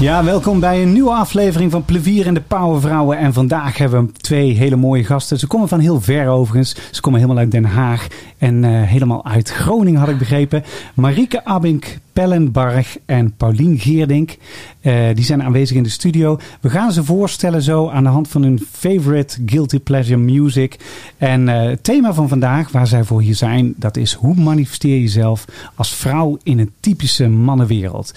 Ja, welkom bij een nieuwe aflevering van Plevier en de Powervrouwen. En vandaag hebben we twee hele mooie gasten. Ze komen van heel ver overigens. Ze komen helemaal uit Den Haag en uh, helemaal uit Groningen had ik begrepen. Marieke Abink Pellenbarg en Paulien Geerdink. Uh, die zijn aanwezig in de studio. We gaan ze voorstellen zo aan de hand van hun favorite guilty pleasure music. En uh, het thema van vandaag, waar zij voor hier zijn, dat is hoe manifesteer je jezelf als vrouw in een typische mannenwereld.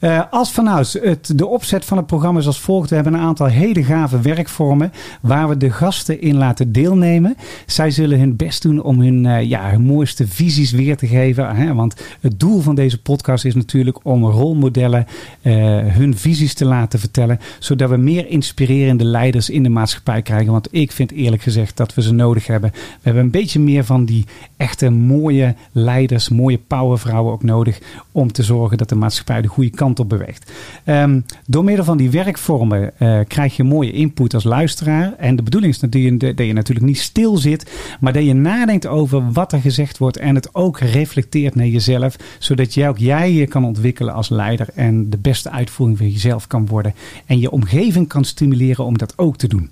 Uh, als vanouds, het, de opzet van het programma is als volgt. We hebben een aantal hele gave werkvormen waar we de gasten in laten deelnemen. Zij zullen hun best doen om hun, ja, hun mooiste visies weer te geven. Hè? Want het doel van deze podcast is natuurlijk om rolmodellen uh, hun visies te laten vertellen. Zodat we meer inspirerende leiders in de maatschappij krijgen. Want ik vind eerlijk gezegd dat we ze nodig hebben. We hebben een beetje meer van die echte mooie leiders, mooie powervrouwen ook nodig. Om te zorgen dat de maatschappij de goede kant op beweegt. Um, door middel van die werkvormen uh, krijg je mooie input als luisteraar. En de bedoeling is dat je, dat je natuurlijk niet stil zit. Maar dat je nadenkt over wat er gezegd wordt. En het ook reflecteert naar jezelf. Zodat jij ook jij je kan ontwikkelen als leider en de beste uitvoering van jezelf kan worden. En je omgeving kan stimuleren om dat ook te doen.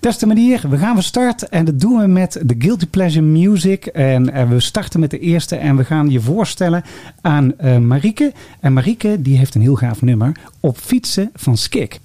Dat is de manier. We gaan van start en dat doen we met de Guilty Pleasure Music. En, en we starten met de eerste en we gaan je voorstellen aan uh, Marieke. En Marieke die heeft een heel gaaf nummer op fietsen van Skik.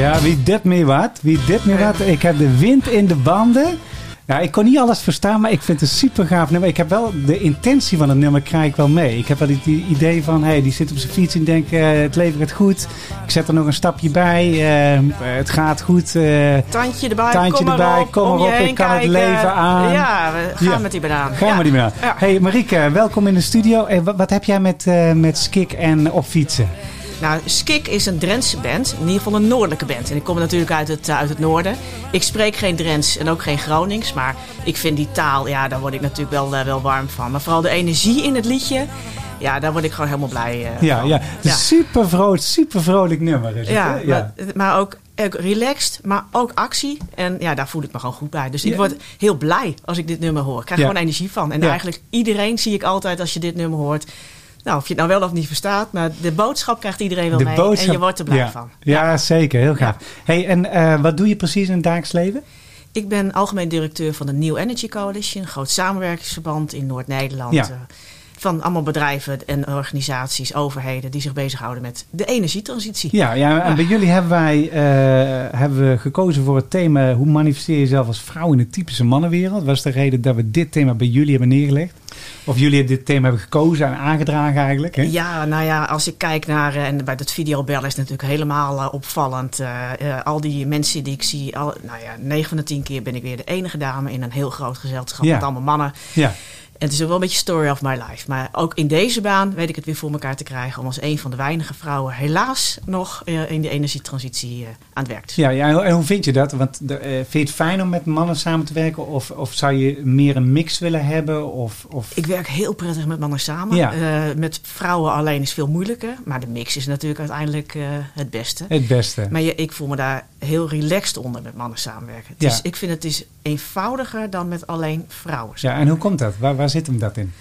Ja, wie dit mee wat, wie dit mee wat. Ik heb de wind in de banden. Ja, ik kon niet alles verstaan, maar ik vind het een super gaaf nummer. Ik heb wel de intentie van het nummer krijg ik wel mee. Ik heb wel het idee van, hey, die zit op zijn fiets en denkt, uh, het leven gaat goed. Ik zet er nog een stapje bij. Uh, het gaat goed. Uh, tandje erbij, tandje kom erbij, op, kom maar op. Ik kan kijken. het leven aan. Ja, we gaan ja. met die banaan. Gaan ja. met die banaan. Ja. Hey Marieke, welkom in de studio. Hey, wat, wat, heb jij met, met Skik en op fietsen? Nou, Skik is een Drentse band. In ieder geval een noordelijke band. En ik kom natuurlijk uit het, uh, uit het noorden. Ik spreek geen Drents en ook geen Gronings. Maar ik vind die taal, ja, daar word ik natuurlijk wel, uh, wel warm van. Maar vooral de energie in het liedje. Ja, daar word ik gewoon helemaal blij uh, ja, van. Ja, ja. super vrolijk, super vrolijk nummer is ja, het, ja. Maar, maar ook, relaxed, maar ook actie. En ja, daar voel ik me gewoon goed bij. Dus ik word heel blij als ik dit nummer hoor. Ik krijg Ja. gewoon energie van. En Ja. eigenlijk iedereen zie ik altijd als je dit nummer hoort. Nou, of je het nou wel of niet verstaat, maar de boodschap krijgt iedereen wel De mee. boodschap- En je wordt er blij ja. van. Ja, zeker. Heel gaaf. Hey, en uh, wat doe je precies in het dagelijks leven? Ik ben algemeen directeur van de New Energy Coalition, een groot samenwerkingsverband in Noord-Nederland. Ja. Van allemaal bedrijven en organisaties, overheden die zich bezighouden met de energietransitie. Ja, ja en bij jullie hebben wij eh, hebben we gekozen voor het thema hoe manifesteer je jezelf als vrouw in de typische mannenwereld. Was de reden dat we dit thema bij jullie hebben neergelegd. Of jullie dit thema hebben gekozen en aangedragen eigenlijk. Hè? Ja, nou ja, als ik kijk naar, eh, en bij dat videobellen is het natuurlijk helemaal eh, opvallend. Al die mensen die ik zie, al, nou ja, 9 van de 10 keer ben ik weer de enige dame in een heel groot gezelschap Ja. met allemaal mannen. Ja. En het is ook wel een beetje story of my life. Maar ook in deze baan weet ik het weer voor elkaar te krijgen om als een van de weinige vrouwen helaas nog eh, in de energietransitie eh, aan het werk te zijn. Ja, ja, en hoe vind je dat? Want eh, vind je het fijn om met mannen samen te werken? Of, of zou je meer een mix willen hebben? Of, of... Ik werk heel prettig met mannen samen. Ja. Met vrouwen alleen is veel moeilijker. Maar de mix is natuurlijk uiteindelijk het beste. Het beste. Maar je, ik voel me daar heel relaxed onder met mannen samenwerken. Het Ja. ik vind het is eenvoudiger dan met alleen vrouwen. Ja, en hoe komt dat? Waar, waar zit hem dat in?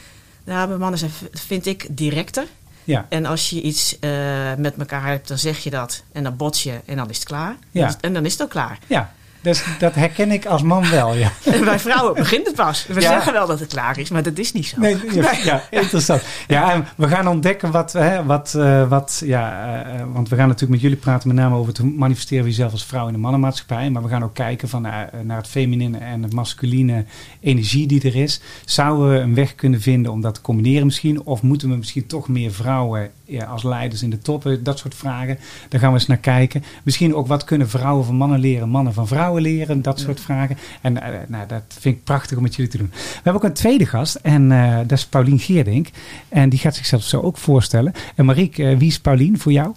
Nou, bij mannen zijn, vind ik, directer. Ja, En als je iets eh, met elkaar hebt, dan zeg je dat. En dan bots je en dan is het klaar. Ja. En dan is het ook klaar. ja. Dus dat herken ik als man wel, ja. En bij vrouwen begint het pas. We Ja. zeggen wel dat het klaar is, maar dat is niet zo. Nee, ja, ja, interessant. Ja, en we gaan ontdekken wat, hè, wat, eh, wat ja, eh, want we gaan natuurlijk met jullie praten met name over het manifesteren van jezelf als vrouw in de mannenmaatschappij. Maar we gaan ook kijken van, eh, naar het feminine en het masculine energie die er is. Zouden we een weg kunnen vinden om dat te combineren misschien? Of moeten we misschien toch meer vrouwen ja, als leiders in de toppen? Dat soort vragen. Daar gaan we eens naar kijken. Misschien ook wat kunnen vrouwen van mannen leren, mannen van vrouwen leren? Dat soort vragen. En eh, nou, dat vind ik prachtig om met jullie te doen. We hebben ook een tweede gast en eh, dat is Paulien Geerdink. En die gaat zichzelf zo ook voorstellen. En Marieke, eh, wie is Paulien voor jou?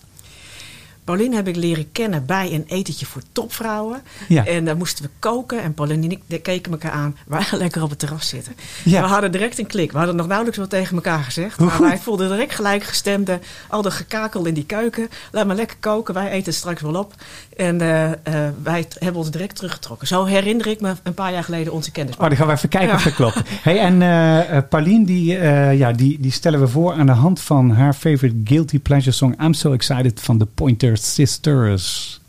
Paulien heb ik leren kennen bij een etentje voor topvrouwen. Ja. En daar moesten we koken. En Paulien en ik keken elkaar aan. We waren lekker op het terras zitten. Ja. We hadden direct een klik. We hadden nog nauwelijks wat tegen elkaar gezegd. Hoe maar goed. wij voelden direct gelijkgestemde. Al dat gekakel in die keuken. Laat maar lekker koken. Wij eten straks wel op. En eh, eh, wij hebben ons direct teruggetrokken. Zo herinner ik me een paar jaar geleden onze kennis. Oh, dan gaan we even kijken Ja. of dat klopt. Hey, en eh, Paulien, die, ja, die, die stellen we voor aan de hand van haar favorite guilty pleasure song I'm So Excited van de Pointer Sisters.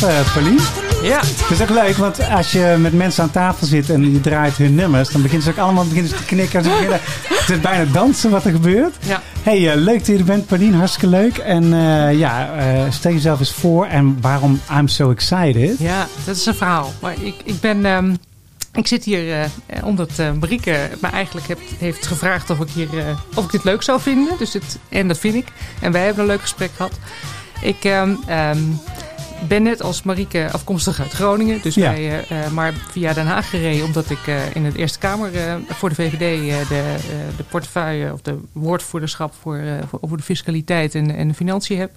Ja. Het is ook leuk, want als je met mensen aan tafel zit en je draait hun nummers, dan beginnen ze ook allemaal beginnen ze te knikken. Ze beginnen, het is bijna dansen wat er gebeurt. Ja. Hey, eh, leuk dat je er bent, Paulien. Hartstikke leuk. En eh, ja, eh, stel jezelf eens voor en waarom I'm so excited. Ja, dat is een verhaal. Maar ik, ik ben. ehm, ik zit hier omdat Marieke me eigenlijk heeft, heeft gevraagd of ik, hier, of ik dit leuk zou vinden. Dus dit, en dat vind ik. En wij hebben een leuk gesprek gehad. Ik ehm, ehm, ben net als Marieke afkomstig uit Groningen. Dus Ja. wij, eh, eh, maar via Den Haag gereden. Omdat ik eh, in de Eerste Kamer voor de VVD de, de portefeuille of de woordvoerderschap voor, voor, over de fiscaliteit en, en de financiën heb.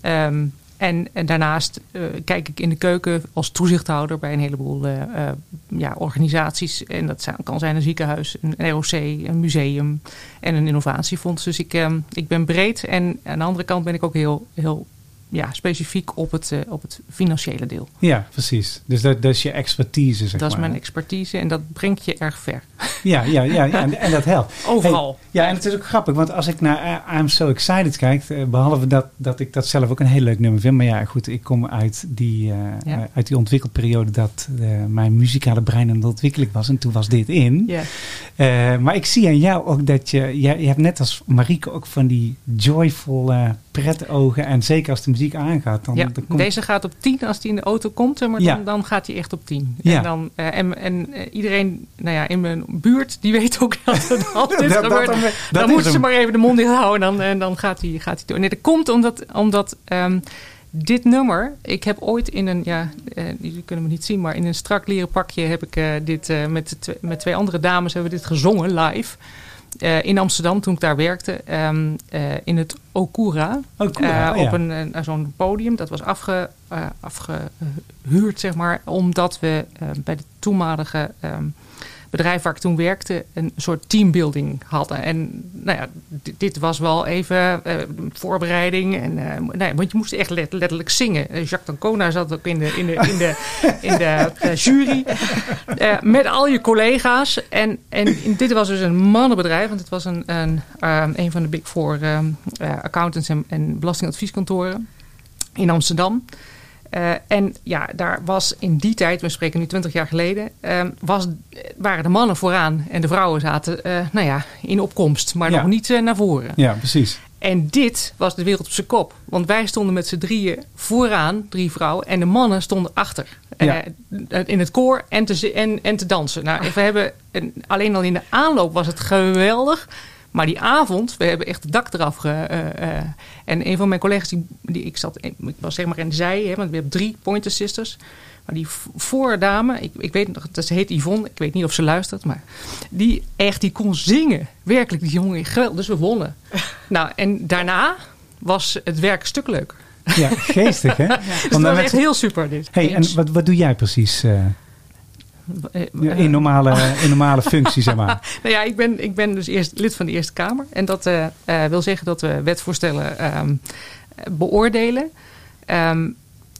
Ehm, en, en daarnaast kijk ik in de keuken als toezichthouder bij een heleboel ja, organisaties. En dat kan zijn een ziekenhuis, een ROC, een museum en een innovatiefonds. Dus ik, ehm, ik ben breed. En aan de andere kant ben ik ook heel, heel ja, specifiek op het, eh, op het financiële deel. Ja, precies. Dus dat, dat is je expertise, zeg dat is maar. mijn expertise en dat brengt je erg ver. Ja, ja, ja, ja en, en dat helpt. Overal. Hey, ja, en het is ook grappig, want als ik naar I'm So Excited kijk, eh, behalve dat, dat ik dat zelf ook een heel leuk nummer vind, maar ja, goed, ik kom uit die, eh, Ja. uit die ontwikkelperiode dat mijn muzikale brein aan de ontwikkeling was en toen was dit in. Maar ik zie aan jou ook dat je, jij, je hebt net als Marieke ook van die joyful, eh, ogen. En zeker als de muziek aangaat. Dan, ja, dan komt- deze gaat op 10 als die in de auto komt, maar Ja. dan, dan gaat hij echt op 10. Ja. En, dan, eh, en, en eh, iedereen nou ja, in mijn buurt, die weet ook dat het altijd Dat- gebeurt. dat- dat dan moeten ze maar even de mond dicht houden en dan, en dan gaat hij gaat hij door. Nee, dat komt omdat, omdat ehm, dit nummer, ik heb ooit in een, ja, eh, jullie kunnen me niet zien, maar in een strak leren pakje heb ik eh, dit eh, met, de met twee andere dames hebben we dit gezongen live. Eh, in Amsterdam, toen ik daar werkte, ehm, eh, in het Okura. Eh, Oh, ja. Op een, een- zo'n podium. Dat was afge, eh, afgehuurd, zeg maar. Omdat we bij de toenmalige ehm, bedrijf waar ik toen werkte... een soort teambuilding hadden. En nou ja, dit, was wel even eh, voorbereiding. En, eh, nee, want je moest echt let- letterlijk zingen. Eh, Jacques D'Ancona zat ook in de, in de, in de, in de eh, jury. Eh, met al je collega's. En, en dit was dus een mannenbedrijf. Want het was een, een, een van de big four accountants en, en belastingadvieskantoren in Amsterdam. Eh, en ja, daar was in die tijd, we spreken nu 20 jaar geleden, ehm, was, waren de mannen vooraan en de vrouwen zaten eh, nou ja, in opkomst, maar Ja. nog niet eh, naar voren. Ja, precies. En dit was de wereld op zijn kop. Want wij stonden met z'n drieën vooraan, drie vrouwen. En de mannen stonden achter. Ja. In het koor en te, en, en te dansen. Nou, we hebben, en alleen al in de aanloop was het geweldig. Maar die avond, we hebben echt het dak eraf. Ge, eh, eh, en een van mijn collega's, die, die ik zat, ik was zeg maar in de zij, hè, want we hebben drie Pointer Sisters. Maar die voordame, ik, ik weet nog, dat ze heet Yvonne, ik weet niet of ze luistert, maar die echt, die kon zingen. Werkelijk, die jongen, geweldig. Dus we wonnen. Nou, en daarna was het werk een stuk leuker. Ja, geestig hè? Dus Want het dan was echt heel super dit. Hey, en wat, wat doe jij precies eh, Eh, in, normale, in normale functie, zeg maar? Nou ja, ik ben, ik ben dus eerst lid van de Eerste Kamer. En dat eh, eh, wil zeggen dat we wetvoorstellen ehm, eh, beoordelen. Ehm,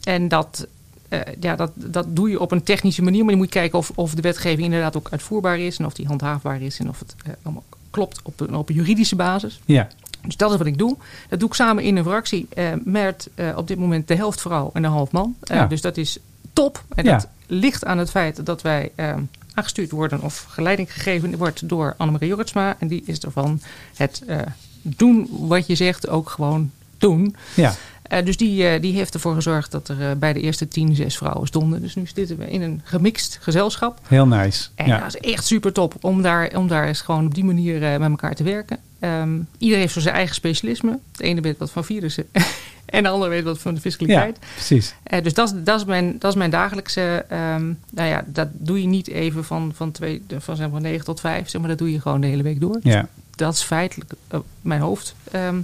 en dat, eh, ja, dat, dat doe je op een technische manier. Maar je moet kijken of, of de wetgeving inderdaad ook uitvoerbaar is. En of die handhaafbaar is. En of het eh, allemaal klopt op een, op een juridische basis. Ja, Dus dat is wat ik doe. Dat doe ik samen in een fractie eh, met eh, op dit moment de helft vrouw en de half man. Eh, Ja. Dus dat is top. En Ja. dat ligt aan het feit dat wij eh, aangestuurd worden of geleiding gegeven wordt door Annemarie Jorritsma. En die is ervan het eh, doen wat je zegt ook gewoon doen. ja. Eh, dus die, eh, die heeft ervoor gezorgd dat er bij de eerste tien zes vrouwen stonden. Dus nu zitten we in een gemixt gezelschap. heel nice. En Ja. dat is echt super top om daar, om daar eens gewoon op die manier met elkaar te werken. Ehm, iedereen heeft zo zijn eigen specialisme. De ene weet wat van virussen en de andere weet wat van de ja, fiscaliteit. precies. Eh, dus dat, is- dat, is mijn, dat is mijn dagelijkse. ehm, nou ja, dat doe je niet even van, van, twee, van zeg maar 9 tot 5, zeg maar, dat doe je gewoon de hele week door. Ja, Dat is feitelijk eh, mijn hoofd. ehm,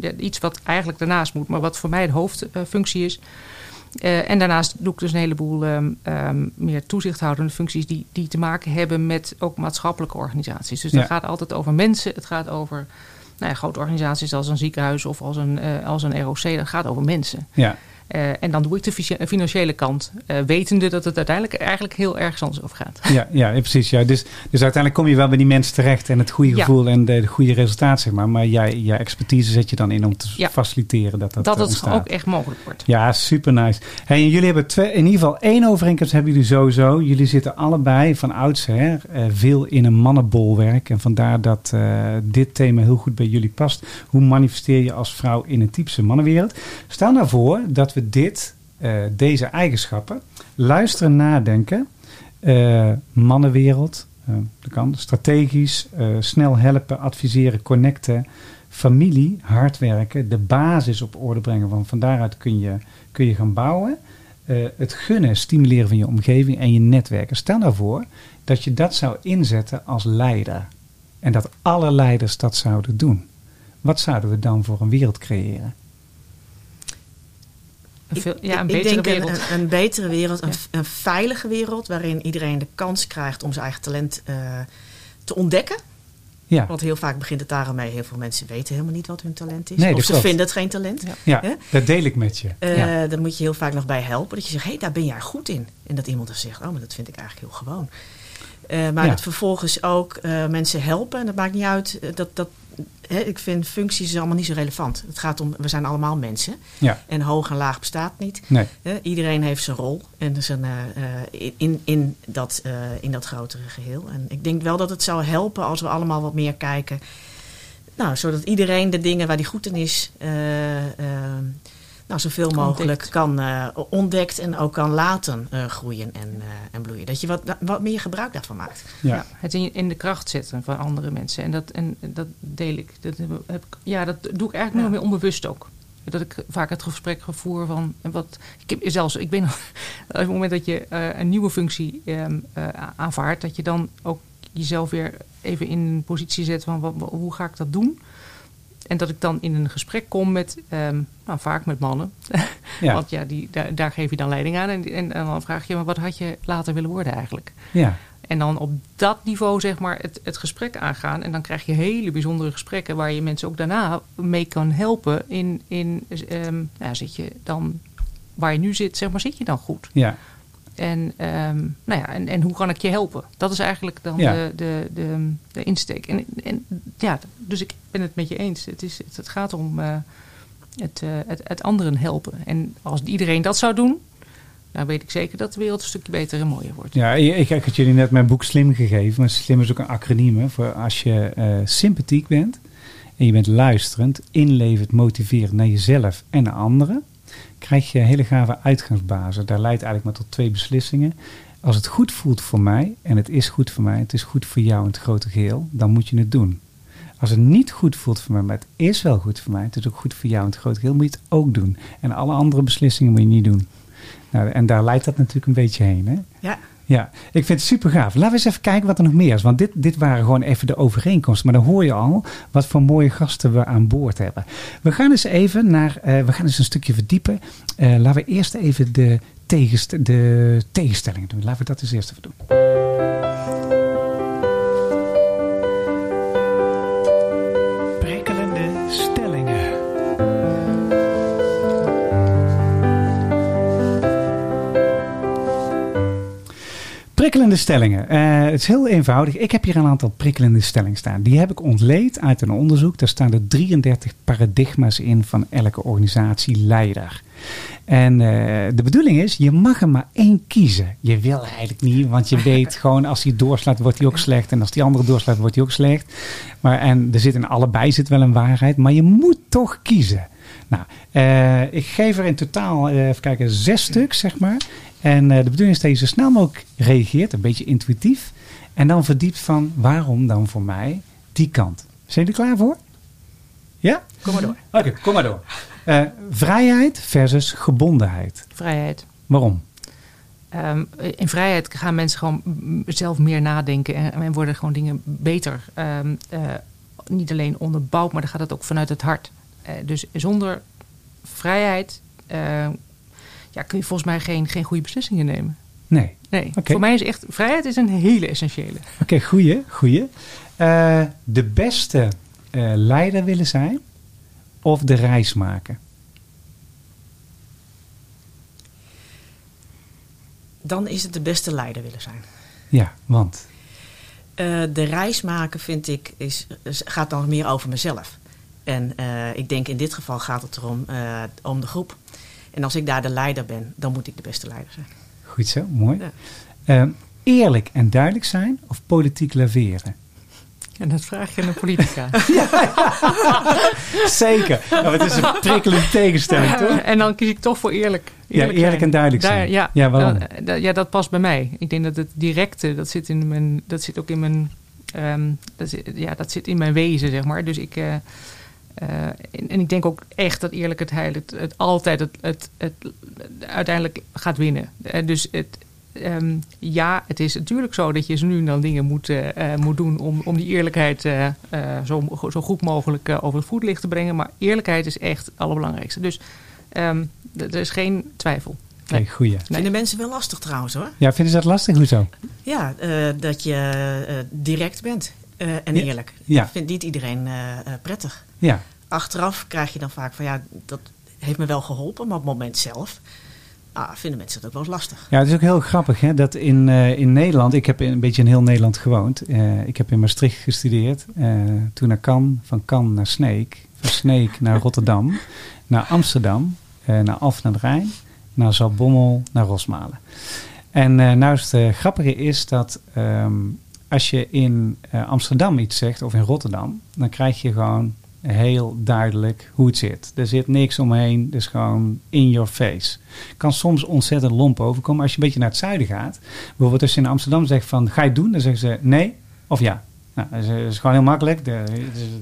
ja, iets wat eigenlijk daarnaast moet, maar wat voor mij de hoofdfunctie is. Eh, en daarnaast doe ik dus een heleboel ehm, ehm, meer toezichthoudende functies die, die te maken hebben met ook maatschappelijke organisaties. Dus Ja. dat gaat altijd over mensen. Het gaat over nou ja, grote organisaties als een ziekenhuis of als een, eh, als een ROC. Dat gaat over mensen. ja. Eh, en dan doe ik de fici- financiële kant, eh, wetende dat het uiteindelijk eigenlijk heel ergens anders over gaat. Ja, ja, precies. Ja. Dus, dus uiteindelijk kom je wel bij die mensen terecht en het goede Ja. gevoel en de, de goede resultaat, zeg maar. Maar jij, jij expertise zet je dan in om te Ja. faciliteren dat dat, Dat, eh, het ontstaat. ook echt mogelijk wordt. Ja, super nice. Hey, en jullie hebben twee, in ieder geval één overeenkomst hebben jullie sowieso. Jullie zitten allebei van oudsher eh, veel in een mannenbolwerk. En vandaar dat eh, dit thema heel goed bij jullie past. Hoe manifesteer je als vrouw in een typische mannenwereld? Stel nou voor dat we dit, eh, deze eigenschappen, luisteren, nadenken. eh, mannenwereld, eh, dat kan strategisch, snel helpen, adviseren, connecten familie, hard werken, de basis op orde brengen. Van, van daaruit kun je, kun je gaan bouwen. Het gunnen, stimuleren van je omgeving en je netwerken. Stel nou voor dat je dat zou inzetten als leider. En dat alle leiders dat zouden doen. Wat zouden we dan voor een wereld creëren? Veel- Ik- ja, een ik betere denk wereld. Een, een betere wereld, een, Ja. een veilige wereld waarin iedereen de kans krijgt om zijn eigen talent eh, te ontdekken. Ja, Want heel vaak begint het daarmee. Heel veel mensen weten helemaal niet wat hun talent is. Nee, of ze vinden het geen talent. Ja. dat deel ik met je. Ja. Daar moet je heel vaak nog bij helpen. Dat je zegt, hé, hey, daar ben jij goed in. En dat iemand dan zegt, oh, maar dat vind ik eigenlijk heel gewoon. Eh, maar Ja. het vervolgens ook eh, mensen helpen. En dat maakt niet uit. eh, Dat, dat, hè, ik vind functies allemaal niet zo relevant. Het gaat om, we zijn allemaal mensen. ja, En hoog en laag bestaat niet. nee, iedereen heeft zijn rol en zijn, eh, eh, in, in, dat, in dat grotere geheel. En ik denk wel dat het zou helpen als we allemaal wat meer kijken nou, zodat iedereen de dingen waar die goed in is, nou, zoveel mogelijk Ontdekt. kan eh, ontdekt en ook kan laten eh, groeien en, eh, en bloeien. Dat je wat, wat meer gebruik daarvan maakt. Ja. Ja, het in, in de kracht zetten van andere mensen. En dat, en dat deel ik. Dat, heb, ik- ja, dat doe ik eigenlijk Ja. nog meer onbewust ook. Dat ik vaak het gesprek voer van. en Wat, ik heb zelfs, ik ben op het moment dat je eh, een nieuwe functie ehm, eh, aanvaardt, dat je dan ook jezelf weer even in een positie zet van wat, hoe ga ik dat doen? En dat ik dan in een gesprek kom met, ehm, nou, vaak met mannen. Ja. Want ja, die, daar, daar geef je dan leiding aan. En, en, en dan vraag je, maar wat had je later willen worden eigenlijk? ja. En dan op dat niveau zeg maar het, het gesprek aangaan. En dan krijg je hele bijzondere gesprekken waar je mensen ook daarna mee kan helpen. In, in ehm, ja, zit je dan waar je nu zit, zeg maar, zit je dan goed? ja. En, ehm, nou ja, en, en hoe kan ik je helpen? Dat is eigenlijk dan Ja. de, de, de, de insteek. En, en ja, dus ik ben het met je eens. Het, is, het, het gaat om eh, het, eh, het, het anderen helpen. En als iedereen dat zou doen, dan weet ik zeker dat de wereld een stukje beter en mooier wordt. Ja, ik, ik had jullie net mijn boek Slim gegeven. Maar Slim is ook een acroniem hè, voor als je eh, sympathiek bent en je bent luisterend, inlevend, motiverend naar jezelf en naar anderen, krijg je hele gave uitgangsbazen. Daar leidt eigenlijk maar tot twee beslissingen. Als het goed voelt voor mij, en het is goed voor mij, het is goed voor jou in het grote geheel, dan moet je het doen. Als het niet goed voelt voor mij, maar het is wel goed voor mij, het is ook goed voor jou in het grote geheel, moet je het ook doen. En alle andere beslissingen moet je niet doen. Nou, en daar leidt dat natuurlijk een beetje heen. Hè? Ja, Ja, ik vind het super gaaf. Laten we eens even kijken wat er nog meer is. Want dit, dit waren gewoon even de overeenkomsten. Maar dan hoor je al wat voor mooie gasten we aan boord hebben. We gaan eens even naar, eh, we gaan eens een stukje verdiepen. Eh, laten we eerst even de, tegenst de tegenstellingen doen. Laten we dat eens eerst even doen. Prikkelende stellingen. Eh, het is heel eenvoudig. Ik heb hier een aantal prikkelende stellingen staan. Die heb ik ontleed uit een onderzoek. Daar staan er 33 paradigma's in van elke organisatieleider. En eh, de bedoeling is, je mag er maar één kiezen. Je wil eigenlijk niet, want je weet gewoon als hij doorslaat, wordt hij ook slecht. En als die andere doorslaat, wordt hij ook slecht. Maar, en er zit in allebei zit wel een waarheid, maar je moet toch kiezen. Nou, eh, ik geef er in totaal, even kijken, zes stuks, zeg maar. En eh, de bedoeling is dat je zo snel mogelijk reageert, een beetje intuïtief. En dan verdiept van waarom dan voor mij die kant. Zijn jullie er klaar voor? Ja? kom maar door. Oké, kom maar door. Eh, vrijheid versus gebondenheid. Vrijheid. Waarom? Ehm, in vrijheid gaan mensen gewoon zelf meer nadenken en, en worden gewoon dingen beter. Ehm, eh, niet alleen onderbouwd, maar dan gaat het ook vanuit het hart. Dus zonder vrijheid ja, kun je volgens mij geen, geen goede beslissingen nemen. Nee. Nee, voor mij is echt vrijheid is een hele essentiële. Oké, goeie, goeie. Eh, de beste eh, leider willen zijn of de reis maken? Dan is het de beste leider willen zijn. Ja, want. Eh, de reis maken vind ik is, is- gaat dan meer over mezelf. En eh, ik denk in dit geval gaat het erom eh, om de groep. En als ik daar de leider ben, dan moet ik de beste leider zijn. Goed zo, mooi. Ja. Eh, eerlijk en duidelijk zijn of politiek laveren? En dat vraag je aan een politica. Zeker. Nou, het is een prikkelende tegenstelling, toch? en dan kies ik toch voor eerlijk. Ja, eerlijk zijn. en duidelijk Daar- zijn. ja, Ja, waarom? dan- eh, dat- ja, dat past bij mij. Ik denk dat het directe, dat zit, in mijn, dat zit ook in mijn, ehm, dat zit, ja, dat zit in mijn wezen, zeg maar. Dus ik, eh, eh, en, en ik denk ook echt dat eerlijkheid het, het altijd het, het, het, uiteindelijk gaat winnen. Eh, dus het, ehm, ja, het is natuurlijk zo dat je nu en dan dingen moet, eh, moet doen om, om die eerlijkheid eh, eh, zo, zo goed mogelijk over het voetlicht te brengen. Maar eerlijkheid is echt het allerbelangrijkste. Dus ehm, er is geen twijfel. Nee, goeie. Vinden mensen wel lastig trouwens hoor. Ja, vinden ze dat lastig? Hoezo? Ja, eh, dat je eh, direct bent eh, en eerlijk. Ja. Dat vindt niet iedereen eh, eh, prettig. Ja, Achteraf krijg je dan vaak van ja, dat heeft me wel geholpen, maar op het moment zelf ah, vinden mensen het ook wel eens lastig. Ja, het is ook heel grappig hè, dat in, eh, in Nederland, ik heb een beetje in heel Nederland gewoond. Eh, ik heb in Maastricht gestudeerd, eh, toen naar Cannes, van Cannes naar Sneek, van Sneek naar Rotterdam, naar Amsterdam, naar Alphen aan de Rijn, naar Zaltbommel, naar Rosmalen. En nou is het grappige is dat ehm, als je in Amsterdam iets zegt of in Rotterdam, dan krijg je gewoon heel duidelijk hoe het zit. Er zit niks omheen, dus gewoon in your face. Kan soms ontzettend lomp overkomen als je een beetje naar het zuiden gaat. Bijvoorbeeld als je in Amsterdam zegt van ga je het doen, dan zeggen ze nee of ja. Nou, dat is, is gewoon heel makkelijk. De,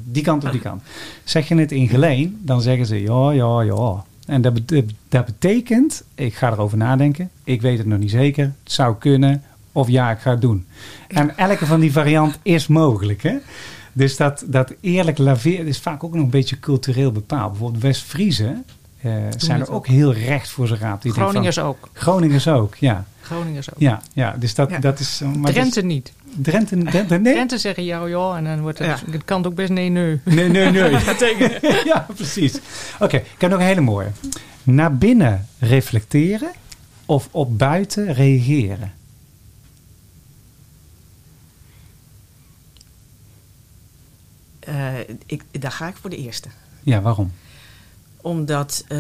die kant of die kant. Zeg je het in geleen, dan zeggen ze ja, ja, ja. En dat, dat betekent, ik ga erover nadenken. Ik weet het nog niet zeker. Het zou kunnen. Of ja, ik ga het doen. En elke van die variant is mogelijk. Hè? Dus dat, dat eerlijk laveren is vaak ook nog een beetje cultureel bepaald. Bijvoorbeeld West-Friese eh, zijn er ook ook. heel recht voor zijn raap. Die Groningers ook. van, Groningers ook, ja. Groningers ook. Ja, ja dus dat, Ja. dat is... maar dat Drenthe niet. Drenthe, Drenthe, nee? Drenthe zeggen ja, ja. En dan wordt het, Ja. het kan ook best nee, nee. Nee, nee, nee. ja, precies. Oké, ik heb nog een hele mooie. Naar binnen reflecteren of op buiten reageren? Eh, ik, daar ga ik voor de eerste. Ja, waarom? Omdat eh,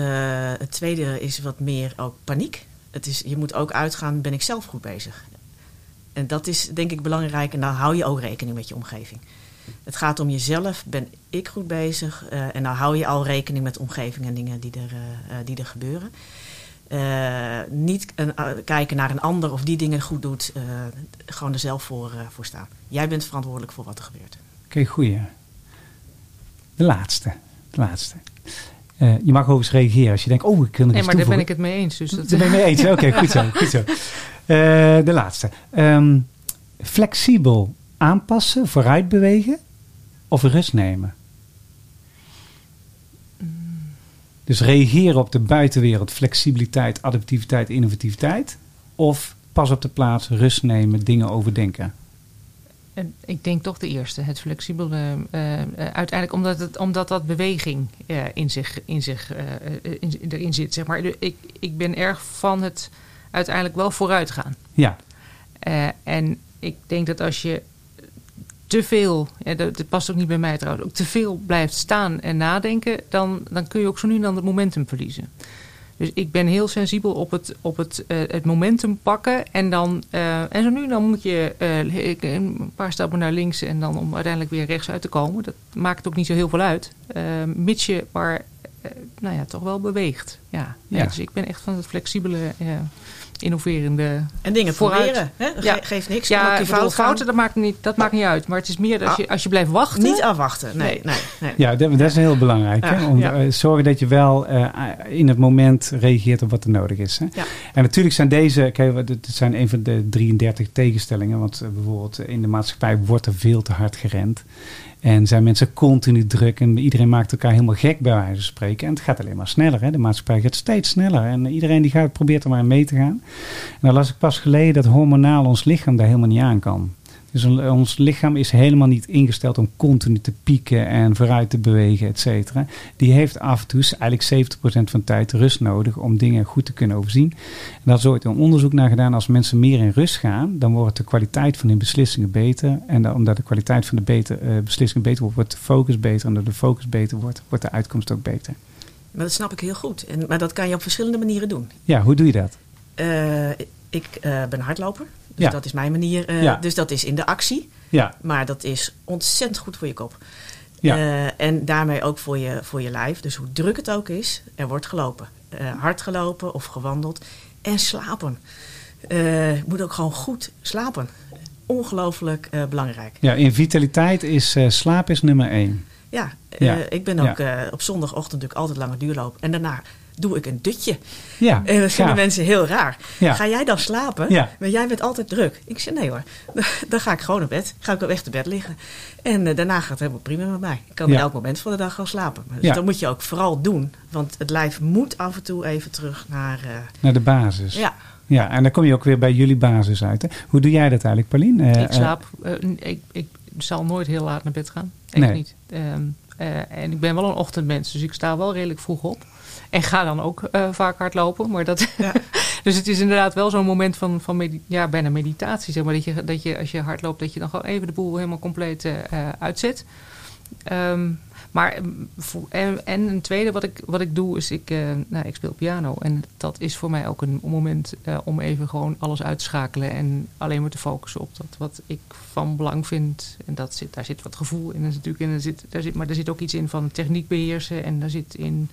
het tweede is wat meer ook paniek. Het is, je moet ook uitgaan, ben ik zelf goed bezig? En dat is denk ik belangrijk. En dan hou je ook rekening met je omgeving. Het gaat om jezelf, ben ik goed bezig? Eh, en dan hou je al rekening met de omgeving en dingen die er, die er gebeuren. Niet een- kijken naar een ander of die dingen goed doet. gewoon er zelf voor, voor staan. Jij bent verantwoordelijk voor wat er gebeurt. Oké, goeie. De laatste. De laatste. Eh, je mag overigens reageren als je denkt, oh, ik wil nog Nee, maar daar ben ik het mee eens. Dus dat, Daar ben je mee eens. Oké, goed zo. Goed zo. Eh, de laatste. Ehm, flexibel aanpassen, vooruit bewegen of rust nemen? Dus reageren op de buitenwereld, flexibiliteit, adaptiviteit, innovativiteit. Of pas op de plaats, rust nemen, dingen overdenken. Ik denk toch de eerste, het flexibele. eh, eh, uiteindelijk omdat, het, omdat dat beweging eh, in zich, in zich in, erin zit. Zeg maar. ik, ik ben erg van het uiteindelijk wel vooruit gaan. Ja, en ik denk dat als je te veel, ja, dat, dat past ook niet bij mij trouwens, ook te veel blijft staan en nadenken, dan, dan kun je ook zo nu en dan het momentum verliezen. Dus ik ben heel sensibel op het, op het, eh, het momentum pakken. En, dan, eh, en zo nu dan moet je eh, een paar stappen naar links en dan om uiteindelijk weer rechts uit te komen. Dat maakt ook niet zo heel veel uit. Mits je maar nou ja, toch wel beweegt. Ja. Nee, Ja. Dus ik ben echt van het flexibele, eh, innoverende En dingen Vooruit. proberen. Hè? Ge- Ja. Geeft niks. ja, bedoel, fout fouten, dat maakt, niet, dat maakt niet uit. Maar het is meer dat je, als je blijft wachten. Niet afwachten. Nee, Nee. nee, nee. ja dat, dat is heel belangrijk. hè? Om ja. eh, zorgen dat je wel eh, in het moment reageert op wat er nodig is. Hè? Ja. En natuurlijk zijn deze, kijk, dit zijn een van de 33 tegenstellingen. Want eh, bijvoorbeeld eh, in de maatschappij wordt er veel te hard gerend. En zijn mensen continu druk en iedereen maakt elkaar helemaal gek bij wijze van spreken. En het gaat alleen maar sneller. Hè? De maatschappij gaat steeds sneller. En iedereen die gaat, probeert er maar mee te gaan. En dan las ik pas geleden dat hormonaal ons lichaam daar helemaal niet aan kan. Dus on- ons lichaam is helemaal niet ingesteld om continu te pieken en vooruit te bewegen, et cetera. Die heeft af en toe, eigenlijk 70% van de tijd, rust nodig om dingen goed te kunnen overzien. En daar is ooit een onderzoek naar gedaan. Als mensen meer in rust gaan, dan wordt de kwaliteit van hun beslissingen beter. En dan, omdat de kwaliteit van de beter, eh, beslissingen beter wordt, wordt de focus beter. En doordat de focus beter wordt, wordt de uitkomst ook beter. Maar dat snap ik heel goed. En, maar dat kan je op verschillende manieren doen. Ja, hoe doe je dat? Eh, ik eh, ben hardloper. Dus Ja. dat is mijn manier. eh, Ja. Dus dat is in de actie. Ja, Maar dat is ontzettend goed voor je kop. Ja. Eh, en daarmee ook voor je, voor je lijf. Dus hoe druk het ook is, er wordt gelopen. Eh, hard gelopen of gewandeld. En slapen. Je moet ook gewoon goed slapen. Ongelooflijk belangrijk. ja in vitaliteit is slaap is nummer één. Ja, Ja. ik ben ook op zondagochtend natuurlijk altijd lange duurloop. En daarna doe ik een dutje. Ja, En dat vinden ja. mensen heel raar. Ja. Ga jij dan slapen? Ja. Maar jij bent altijd druk. Ik zeg nee hoor. Dan ga ik gewoon naar bed. Ga ik op echt te bed liggen. En eh, daarna gaat het helemaal prima met mij. Ik kan op elk moment van de dag gewoon slapen. Dus Ja. dat moet je ook vooral doen. Want het lijf moet af en toe even terug naar... eh, Naar de basis. ja, Ja, en dan kom je ook weer bij jullie basis uit. Hè? Hoe doe jij dat eigenlijk, Paulien? Eh, ik slaap. eh, ik, ik zal nooit heel laat naar bed gaan. Echt Nee. niet. Ehm, eh, en ik ben wel een ochtendmens, dus ik sta wel redelijk vroeg op. En ga dan ook eh, vaak hardlopen. Maar dat, Ja. dus het is inderdaad wel zo'n moment van, van medi- ja, bijna meditatie. Zeg maar, dat, je, dat je als je hardloopt, dat je dan gewoon even de boel helemaal compleet eh, uitzet. Ehm, maar voor- en, en een tweede wat ik, wat ik doe is, ik, nou, ik speel piano. En dat is voor mij ook een moment om even gewoon alles uit te schakelen. En alleen maar te focussen op dat wat ik van belang vind. En dat zit, daar zit wat gevoel in. Zit natuurlijk in er zit, daar zit, maar er zit ook iets in van techniek beheersen. En daar zit in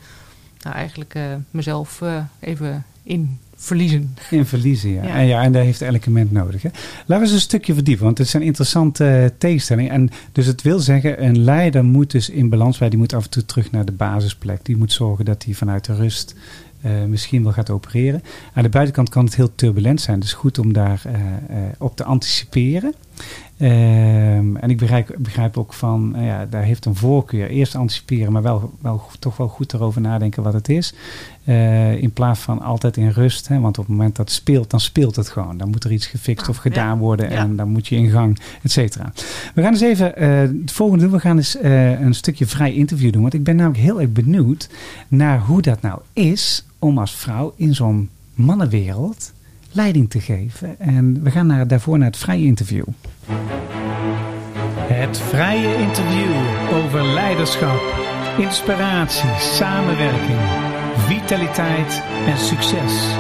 nou, eigenlijk eh, mezelf eh, even in verliezen. In verliezen, ja. Ja. En, ja, en daar heeft elk moment nodig. Hè. Laten we eens een stukje verdiepen, want het zijn interessante eh, tegenstellingen. En dus het wil zeggen, een leider moet dus in balans bij, die moet af en toe terug naar de basisplek. Die moet zorgen dat hij vanuit de rust misschien wel gaat opereren. Aan de buitenkant kan het heel turbulent zijn, dus goed om daar op te anticiperen. Ehm, en ik begrijp, begrijp ook van, nou ja, daar heeft een voorkeur. Eerst anticiperen, maar wel, wel, toch wel goed erover nadenken wat het is. Eh, in plaats van altijd in rust. Hè, want op het moment dat het speelt, dan speelt het gewoon. Dan moet er iets gefixt Ah, of gedaan ja. worden. Ja. En dan moet je in gang, et cetera. We gaan eens even eh, het volgende doen. We gaan eens eh, een stukje vrij interview doen. Want ik ben namelijk heel erg benieuwd naar hoe dat nou is om als vrouw in zo'n mannenwereld leiding te geven. En we gaan naar, daarvoor naar het vrije interview. Het vrije interview over leiderschap, inspiratie, samenwerking, vitaliteit en succes.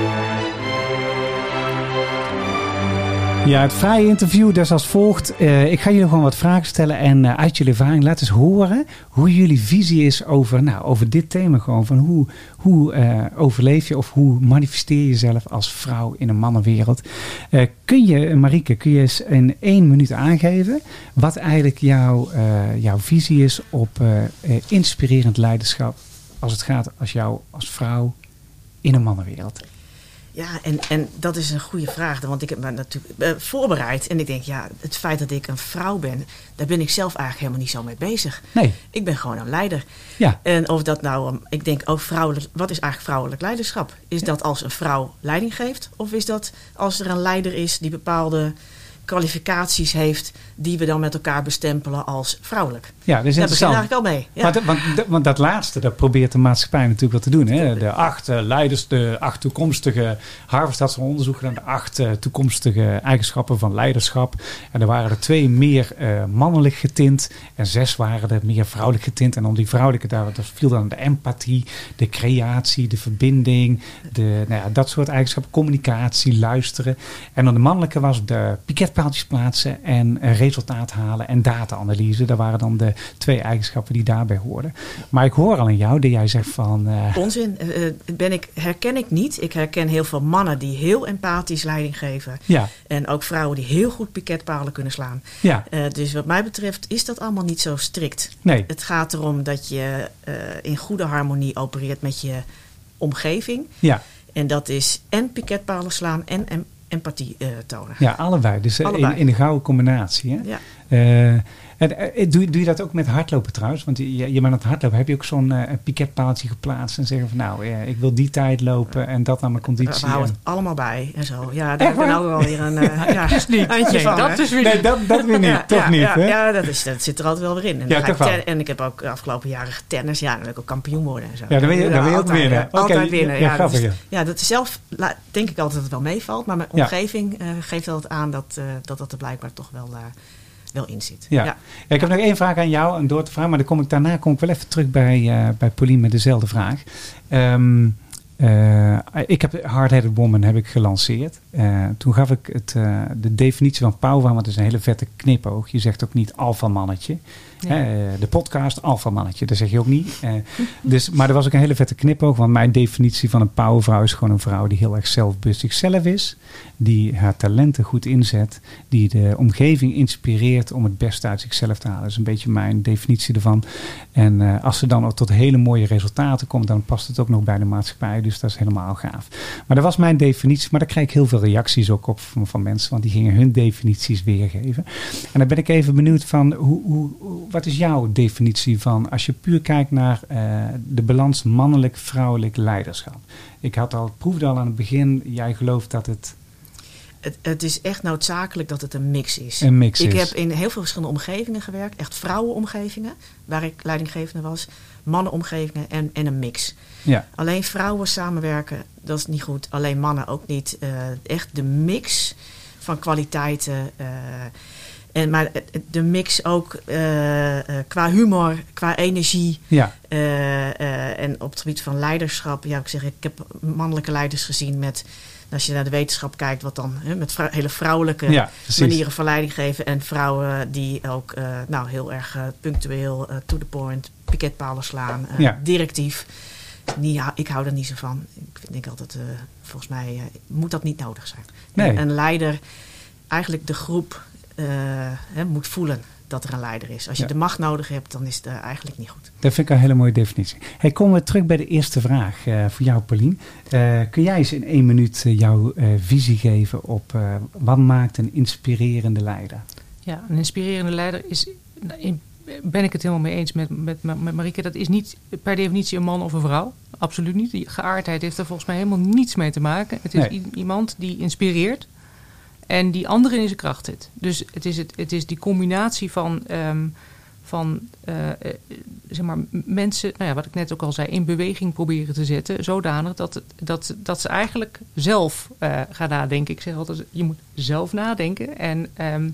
Ja, het vrije interview is als volgt. Eh, ik ga jullie gewoon wat vragen stellen en eh, uit jullie ervaring laat eens horen hoe jullie visie is over, nou, over dit thema. Gewoon van hoe, hoe eh, overleef je of hoe manifesteer je jezelf als vrouw in een mannenwereld. Kun je, Marieke, kun je eens in één minuut aangeven wat eigenlijk jouw, jouw visie is op inspirerend leiderschap als het gaat als jou als vrouw in een mannenwereld? Ja, en, en dat is een goede vraag. Want ik heb me natuurlijk eh, voorbereid. En ik denk, ja, het feit dat ik een vrouw ben, daar ben ik zelf eigenlijk helemaal niet zo mee bezig. Nee, Ik ben gewoon een leider. ja. En of dat nou, um, ik denk ook vrouwelijk, wat is eigenlijk vrouwelijk leiderschap? Is dat als een vrouw leiding geeft? Of is dat als er een leider is die bepaalde kwalificaties heeft, die we dan met elkaar bestempelen als vrouwelijk? Ja, dat is Daar begin interessant. eigenlijk al mee. Ja. Want, want, dat laatste, dat probeert de maatschappij natuurlijk wel te doen. Hè? De acht eh, leiders, de acht toekomstige... Harvard had zo'n onderzoek gedaan, de acht eh, toekomstige eigenschappen van leiderschap. En er waren er twee meer eh, mannelijk getint en zes waren er meer vrouwelijk getint. En om die vrouwelijke, daar, daar viel dan de empathie, de creatie, de verbinding, de, nou ja, dat soort eigenschappen. Communicatie, luisteren. En dan de mannelijke was de plaatsen en eh, resultaat halen en data-analyse. Dat waren dan de twee eigenschappen die daarbij hoorden. Maar ik hoor al aan jou dat jij zegt van... eh, Onzin. Eh, ben ik, herken ik niet. Ik herken heel veel mannen die heel empathisch leiding geven. ja, En ook vrouwen die heel goed piketpalen kunnen slaan. ja, dus wat mij betreft is dat allemaal niet zo strikt. nee. Het gaat erom dat je in goede harmonie opereert met je omgeving. Ja, En dat is en piketpalen slaan en em- empathie eh, tonen. ja allebei. Dus eh, Allebei. In, in de gouden combinatie. Hè? Ja. Eh, en, eh, doe, doe je dat ook met hardlopen trouwens? Want je, je bent aan het hardlopen. Heb je ook zo'n eh, piketpaaltje geplaatst en zeggen van nou, eh, ik wil die tijd lopen en dat aan mijn We conditie. houden en- het allemaal bij en zo. Ja, daar heb ik waar? nou wel weer een eh ja, handje Nee, van. dat hè. is weer Nee, dat, dat weer niet. Ja, toch ja, niet, ja, hè? Ja, dat, is, dat zit er altijd wel weer in. En, Ja, ik ten- en ik heb ook de afgelopen jaren getennis. Ja, dan wil ik ook kampioen worden en zo. Ja, dan wil je- dan wil je ook altijd, winnen. Altijd winnen. ja, dat is- ja. dat is zelf denk ik altijd dat het wel meevalt. Maar mijn omgeving eh, geeft altijd aan dat, eh, dat dat er blijkbaar toch wel, eh, wel in zit. Ja. Ja, ik heb nog één vraag aan jou en door te vragen, maar dan kom ik, daarna kom ik wel even terug bij, eh bij Pauline met dezelfde vraag. Ehm, eh, ik heb Hard-Headed Woman heb ik gelanceerd. Eh, toen gaf ik het, de definitie van power, want het is een hele vette knipoog. Je zegt ook niet alfa mannetje. Eh, de podcast alfa mannetje, dat zeg je ook niet. Eh, dus, maar er was ook een hele vette knipoog, want mijn definitie van een powervrouw is gewoon een vrouw die heel erg zelfbewust zichzelf is. Die haar talenten goed inzet. Die de omgeving inspireert om het beste uit zichzelf te halen. Dat is een beetje mijn definitie ervan. En eh, als ze dan ook tot hele mooie resultaten komt, dan past het ook nog bij de maatschappij. Dus dat is helemaal gaaf. Maar dat was mijn definitie. Maar daar krijg ik heel veel reacties ook op van, mensen. Want die gingen hun definities weergeven. En dan ben ik even benieuwd van, hoe, hoe- wat is jouw definitie van, als je puur kijkt naar eh, de balans mannelijk-vrouwelijk leiderschap. Ik had al, proefde al aan het begin, jij gelooft dat het Het, het is echt noodzakelijk dat het een mix is. een mix ik is. heb in heel veel verschillende omgevingen gewerkt. Echt vrouwenomgevingen, waar ik leidinggevende was. Mannenomgevingen en, en een mix. Ja, Alleen vrouwen samenwerken, dat is niet goed. Alleen mannen ook niet. Eh, echt de mix van kwaliteiten. eh, En, maar de mix ook eh, eh, qua humor, qua energie. Ja, eh, en op het gebied van leiderschap. Ja, ik zeg, ik heb mannelijke leiders gezien met. Als je naar de wetenschap kijkt, wat dan hè, met vrou- hele vrouwelijke ja manieren van leiding geven. En vrouwen die ook nou, heel erg punctueel, to the point, piketpalen slaan, Ja. directief. Niet, ik hou er niet zo van. Ik vind- denk altijd, volgens mij moet dat niet nodig zijn. Nee. Een leider, eigenlijk de groep hè, moet voelen dat er een leider is. Als je Ja. de macht nodig hebt, dan is het eh, eigenlijk niet goed. Dat vind ik een hele mooie definitie. Hey, komen we terug bij de eerste vraag eh, voor jou, Paulien. Eh, kun jij eens in één minuut eh, jouw eh, visie geven op eh, wat maakt een inspirerende leider? Ja, een inspirerende leider is. nou, Ben ik het helemaal mee eens met, met, met Marieke? Dat is niet per definitie een man of een vrouw. Absoluut niet. Die geaardheid heeft er volgens mij helemaal niets mee te maken. Het is Nee. iemand die inspireert en die anderen in zijn kracht zet. Dus het is, het, het is die combinatie van, ehm, van eh, eh, zeg maar, mensen, nou ja, wat ik net ook al zei, in beweging proberen te zetten. Zodanig dat, dat, dat ze eigenlijk zelf eh, gaan nadenken. Ik zeg altijd, je moet zelf nadenken. En, ehm,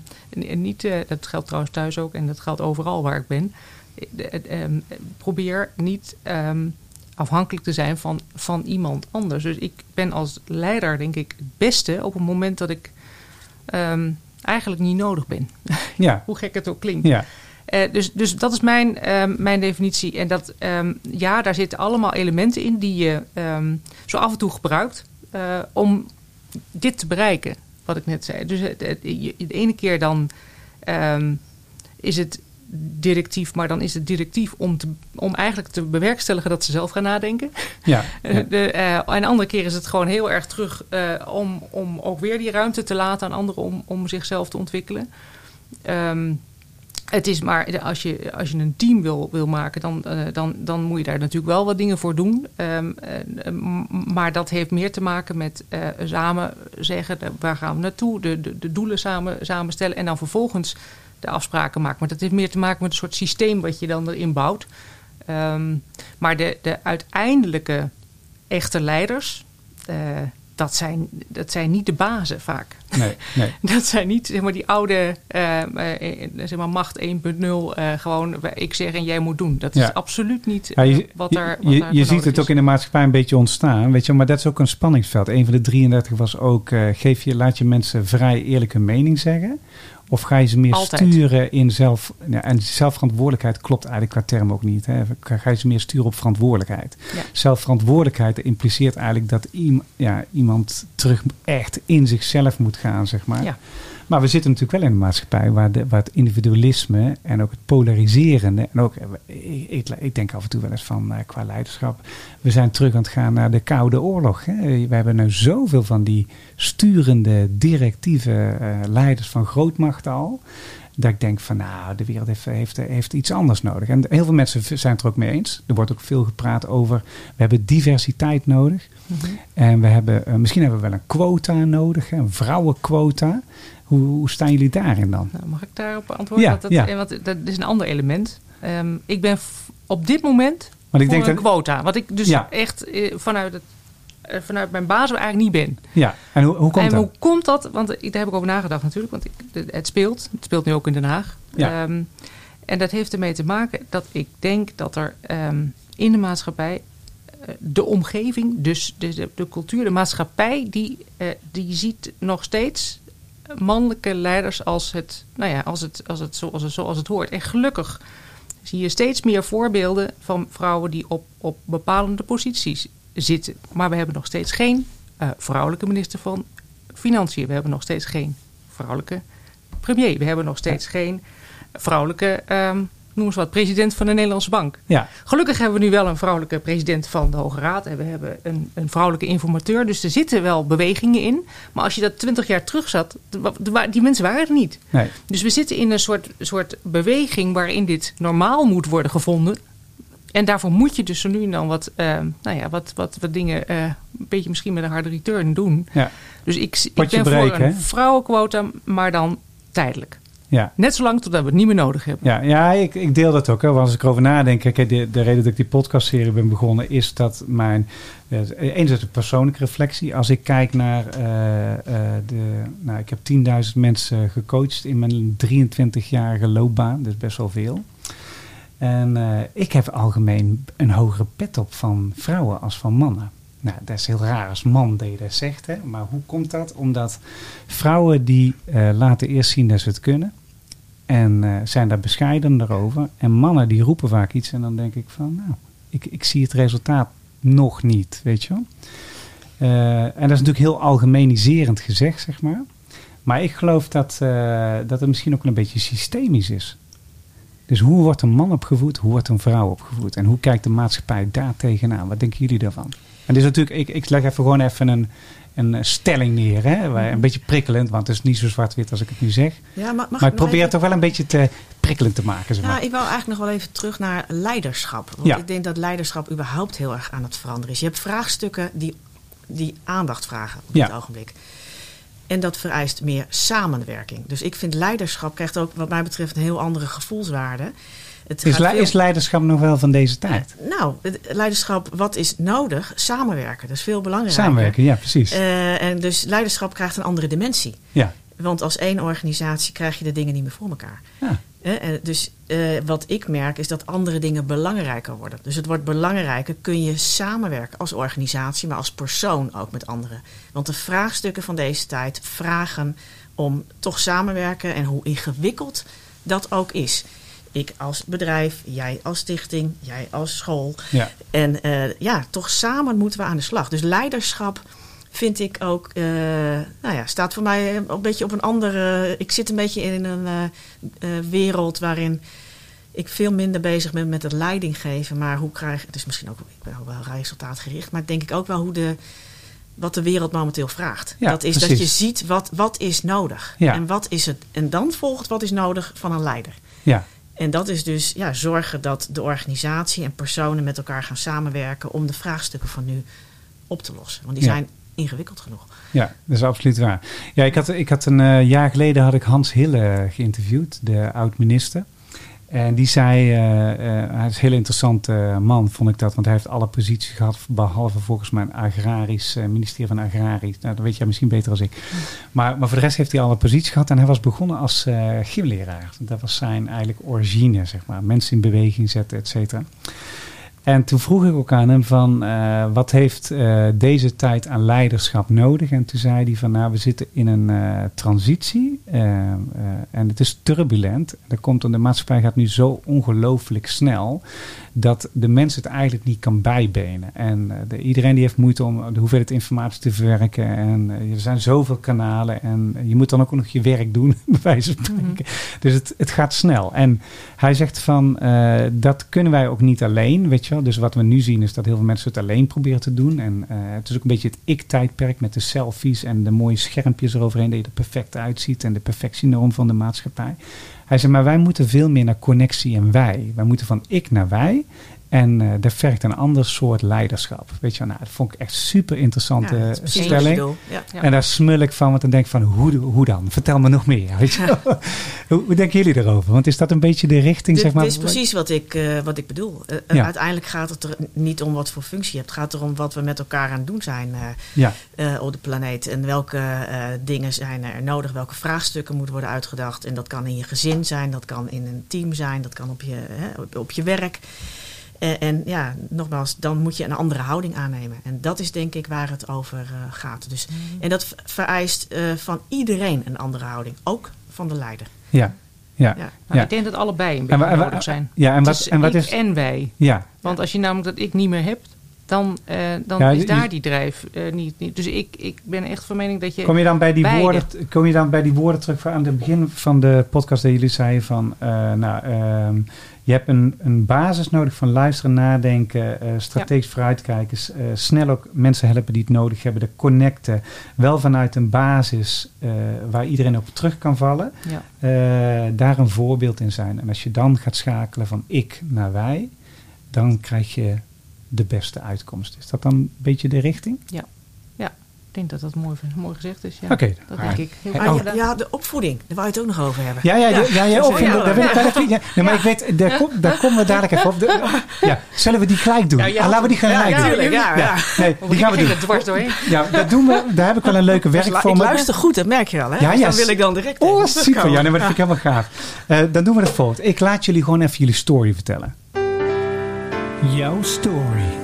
niet, dat geldt trouwens thuis ook en dat geldt overal waar ik ben. Eh, eh, ehm, probeer niet afhankelijk te zijn van, van iemand anders. Dus ik ben als leider, denk ik, het beste op het moment dat ik ehm, eigenlijk niet nodig ben. Ja, Hoe gek het ook klinkt. ja, Eh, dus, dus dat is mijn, ehm, mijn definitie. En dat, ehm, ja, daar zitten allemaal elementen in die je zo af en toe gebruikt eh, om dit te bereiken, wat ik net zei. Dus de ene keer dan is het directief, maar dan is het directief om, te, om eigenlijk te bewerkstelligen dat ze zelf gaan nadenken. ja. Ja. De, eh, en andere keer is het gewoon heel erg terug eh, om, om ook weer die ruimte te laten aan anderen om, om zichzelf te ontwikkelen. Ehm, het is maar als je, als je een team wil, wil maken, dan, eh, dan, dan moet je daar natuurlijk wel wat dingen voor doen. Ehm, eh, maar dat heeft meer te maken met samen zeggen waar gaan we naartoe, de, de, de doelen samen, samenstellen en dan vervolgens de afspraken maken. Maar dat heeft meer te maken met een soort systeem wat je dan erin bouwt. Ehm, maar de, de uiteindelijke echte leiders, eh, dat, zijn, dat zijn niet de bazen vaak. Nee, nee. Dat zijn niet zeg maar, die oude eh, eh, zeg maar, macht 1.0, eh, gewoon ik zeg en jij moet doen. Dat Ja. is absoluut niet Ja, je wat daar wat je, je ziet het ook in de maatschappij een beetje ontstaan, weet je, maar dat is ook een spanningsveld. Een van de 33 was ook, geef je, laat je mensen vrij eerlijke mening zeggen? Of ga je ze meer Altijd. sturen in zelf... Ja, en zelfverantwoordelijkheid klopt eigenlijk qua term ook niet. Hè? Ga je ze meer sturen op verantwoordelijkheid? Ja. Zelfverantwoordelijkheid impliceert eigenlijk dat ja, iemand terug echt in zichzelf moet gaan, zeg maar. Ja. Maar we zitten natuurlijk wel in een maatschappij waar, de, waar het individualisme en ook het polariserende. En ook, eh, ik, ik, ik denk af en toe wel eens van eh, qua leiderschap. We zijn terug aan het gaan naar de Koude Oorlog. Hè. We hebben nu zoveel van die sturende, directieve eh, leiders van grootmachten al. Dat ik denk van nou, de wereld heeft, heeft, heeft iets anders nodig. En heel veel mensen zijn het er ook mee eens. Er wordt ook veel gepraat over. We hebben diversiteit nodig. Mhm. En we hebben, misschien hebben we wel een quota nodig, een vrouwenquota. Hoe, hoe staan jullie daarin dan? Nou, mag ik daarop antwoorden? Ja, dat, ja. eh, want dat is een ander element. Ehm, ik ben op dit moment Want ik denk een dat. quota. Wat ik dus Ja. echt eh, vanuit, het, eh, vanuit mijn basis eigenlijk niet ben. Ja, en hoe, hoe komt en dat? hoe komt dat? Want daar heb ik over nagedacht natuurlijk. Want ik, het speelt. Het speelt nu ook in Den Haag. Ja. Ehm, en dat heeft ermee te maken dat ik denk dat er ehm, in de maatschappij eh, de omgeving, dus de, de, de cultuur, de maatschappij, die, die ziet nog steeds mannelijke leiders als het, nou ja, als het, als het, zoals, het, zoals het hoort. En gelukkig zie je steeds meer voorbeelden van vrouwen die op, op bepalende posities zitten. Maar we hebben nog steeds geen eh, vrouwelijke minister van Financiën. We hebben nog steeds geen vrouwelijke premier. We hebben nog steeds geen vrouwelijke, ehm, noem eens wat, president van de Nederlandse Bank. Ja, Gelukkig hebben we nu wel een vrouwelijke president van de Hoge Raad. En we hebben een, een vrouwelijke informateur. Dus er zitten wel bewegingen in. Maar als je dat twintig jaar terug zat, die mensen waren er niet. nee. Dus we zitten in een soort, soort beweging waarin dit normaal moet worden gevonden. En daarvoor moet je dus zo nu en dan wat, eh, nou ja, wat, wat, wat dingen, eh, een beetje misschien met een harde return doen. Ja. Dus ik, ik ben voor een hè? vrouwenquota, maar dan tijdelijk. Ja. Net zolang totdat we het niet meer nodig hebben. Ja, ja ik, ik deel dat ook. Hè. Want Als ik erover nadenk, kijk, de, de reden dat ik die podcastserie ben begonnen, is dat mijn. eh, Enerzijds een persoonlijke reflectie. Als ik kijk naar. eh, eh, de, nou, ik heb 10.000 mensen gecoacht in mijn 23-jarige loopbaan. Dat is best wel veel. En ik heb algemeen een hogere pet op van vrouwen als van mannen. Nou, dat is heel raar als man dat dat zegt. Hè? Maar hoe komt dat? Omdat vrouwen die eh, laten eerst zien dat ze het kunnen. En eh, zijn daar bescheiden over. En mannen die roepen vaak iets. En dan denk ik van, nou, ik, ik zie het resultaat nog niet, weet je wel. Eh, en dat is natuurlijk heel algemeniserend gezegd, zeg maar. Maar ik geloof dat, dat het misschien ook een beetje systemisch is. Dus hoe wordt een man opgevoed? Hoe wordt een vrouw opgevoed? En hoe kijkt de maatschappij daar tegenaan? Wat denken jullie daarvan? En dit is natuurlijk, ik, ik leg even gewoon even een, een stelling neer. Hè? Waar- Een beetje prikkelend, want het is niet zo zwart-wit als ik het nu zeg. Ja, maar, Maar ik probeer het toch wel een beetje te prikkelend te maken. Zeg maar. Ja, ik wil eigenlijk nog wel even terug naar leiderschap. Want Ja. ik denk dat leiderschap überhaupt heel erg aan het veranderen is. Je hebt vraagstukken die, die aandacht vragen op Ja. dit ogenblik. En dat vereist meer samenwerking. Dus ik vind leiderschap krijgt ook wat mij betreft een heel andere gevoelswaarde. Het is, veel- is leiderschap nog wel van deze tijd? Nou, leiderschap, wat is nodig? Samenwerken. Dat is veel belangrijker. Samenwerken, ja, precies. Eh, en dus leiderschap krijgt een andere dimensie. ja. Want als één organisatie krijg je de dingen niet meer voor elkaar. Ja. En dus eh, wat ik merk is dat andere dingen belangrijker worden. Dus het wordt belangrijker, kun je samenwerken als organisatie, maar als persoon ook met anderen. Want de vraagstukken van deze tijd vragen om toch samenwerken en hoe ingewikkeld dat ook is. Ik als bedrijf, jij als stichting, jij als school. Ja. En eh, ja, toch samen moeten we aan de slag. Dus leiderschap vind ik ook, eh, nou ja, staat voor mij een beetje op een andere. Ik zit een beetje in een eh, eh, wereld waarin ik veel minder bezig ben met het leiding geven. Maar hoe krijg het is misschien ook, ik ben wel resultaatgericht, maar denk ik ook wel hoe de. Wat de wereld momenteel vraagt. Ja, dat is dat je ziet wat, wat is nodig. Ja. En wat is het. En dan volgt wat is nodig van een leider. Ja. En dat is dus ja, zorgen dat de organisatie en personen met elkaar gaan samenwerken om de vraagstukken van nu op te lossen. Want die Ja. zijn ingewikkeld genoeg. Ja, dat is absoluut waar. Ja, ik had, ik had een eh, jaar geleden had ik Hans Hille geïnterviewd, de oud-minister. En die zei, eh, eh, hij is een heel interessant man, vond ik dat. Want hij heeft alle posities gehad, behalve volgens mij een agrarisch, eh, ministerie van Agrarisch. Nou, dat weet jij misschien beter als ik. Maar, maar voor de rest heeft hij alle posities gehad. En hij was begonnen als gymleraar. Dat was zijn eigenlijk origine, zeg maar. Mensen in beweging zetten, et cetera. En toen vroeg ik ook aan hem van, eh, wat heeft eh, deze tijd aan leiderschap nodig? En toen zei hij van, nou, we zitten in een eh, transitie en het is turbulent. Dat komt de maatschappij gaat nu zo ongelooflijk snel dat de mens het eigenlijk niet kan bijbenen. En eh, de, iedereen die heeft moeite om de hoeveelheid informatie te verwerken. En eh, er zijn zoveel kanalen en je moet dan ook nog je werk doen, bij wijze van spreken. Dus het, het gaat snel. En hij zegt van, eh, dat kunnen wij ook niet alleen, weet je wel. Dus wat we nu zien is dat heel veel mensen het alleen proberen te doen. En het is ook een beetje het ik-tijdperk met de selfies en de mooie schermpjes eroverheen, dat je er perfect uitziet en de perfectienorm van de maatschappij. Hij zei, maar wij moeten veel meer naar connectie en wij. Wij moeten van ik naar wij. En eh dat vergt een ander soort leiderschap. Weet je wel, nou, dat vond ik echt super interessante Ja, dat je stelling. Ja. Ja. En daar smul ik van, want dan denk ik van, hoe, hoe dan? Vertel me nog meer. Weet je hoe, denken jullie erover? Want is dat een beetje de richting, Dit, zeg maar? dit is precies wat ik, eh, wat ik bedoel. Eh. Uiteindelijk gaat het er niet om wat voor functie je hebt. Het gaat erom wat we met elkaar aan het doen zijn eh, eh, op de planeet. En welke eh, dingen zijn er nodig, welke vraagstukken moeten worden uitgedacht. En dat kan in je gezin zijn, dat kan in een team zijn, dat kan op je, op je werk. En, en ja, nogmaals, dan moet je een andere houding aannemen. En dat is denk ik waar het over eh, gaat. Dus, En dat vereist eh, van iedereen een andere houding, ook van de leider. ja, ja. Ja. Nou, Ja. Ik denk dat allebei een En beetje wa- nodig zijn. Ja, en wat, is en wat ik is... en wij. Ja, Want als je namelijk dat ik niet meer hebt, dan, eh, dan Ja, is je- daar die drijf niet, niet. Dus ik, ik ben echt van mening dat je... kom je dan bij die beide. woorden, kom je dan bij die woorden terug van aan het begin van de podcast dat jullie zeiden van, eh, nou, ehm, je hebt een, een basis nodig van luisteren, nadenken, eh, strategisch vooruitkijken, eh, snel ook mensen helpen die het nodig hebben, de connecten, wel vanuit een basis eh, waar iedereen op terug kan vallen. Ja. daar een voorbeeld in zijn. En als je dan gaat schakelen van ik naar wij, dan krijg je de beste uitkomst. Is dat dan een beetje de richting? Ja. Ja. denk dat dat mooi, mooi gezegd is. Ja. Oké. Dat Ah. denk ik. Heel Ah, oh. ja, de opvoeding. Daar wou je het ook nog over hebben. Ja, ja, ja, ja, ja, opvoeding, Ja, daar wil ik wel even... Ja, nee, maar ik weet, daar, kom, daar komen we dadelijk even op. De- ja, zullen we die gelijk doen? Ja, ja. Ah, laten we die gelijk Ja, doen. tuurlijk, ja, ja. Nee, die gaan we doen. dwars doorheen. Ja, dat doen we. Daar heb ik wel een leuke Dus la- werkvorm. ik luister goed, dat merk je wel. Hè? Ja, Dus ja, dan wil ik dan direct Oh, even super. Ja, nee, maar dat vind ik helemaal gaaf. Eh, dan doen we het volgende. Ik laat jullie gewoon even jullie story vertellen. Jouw story.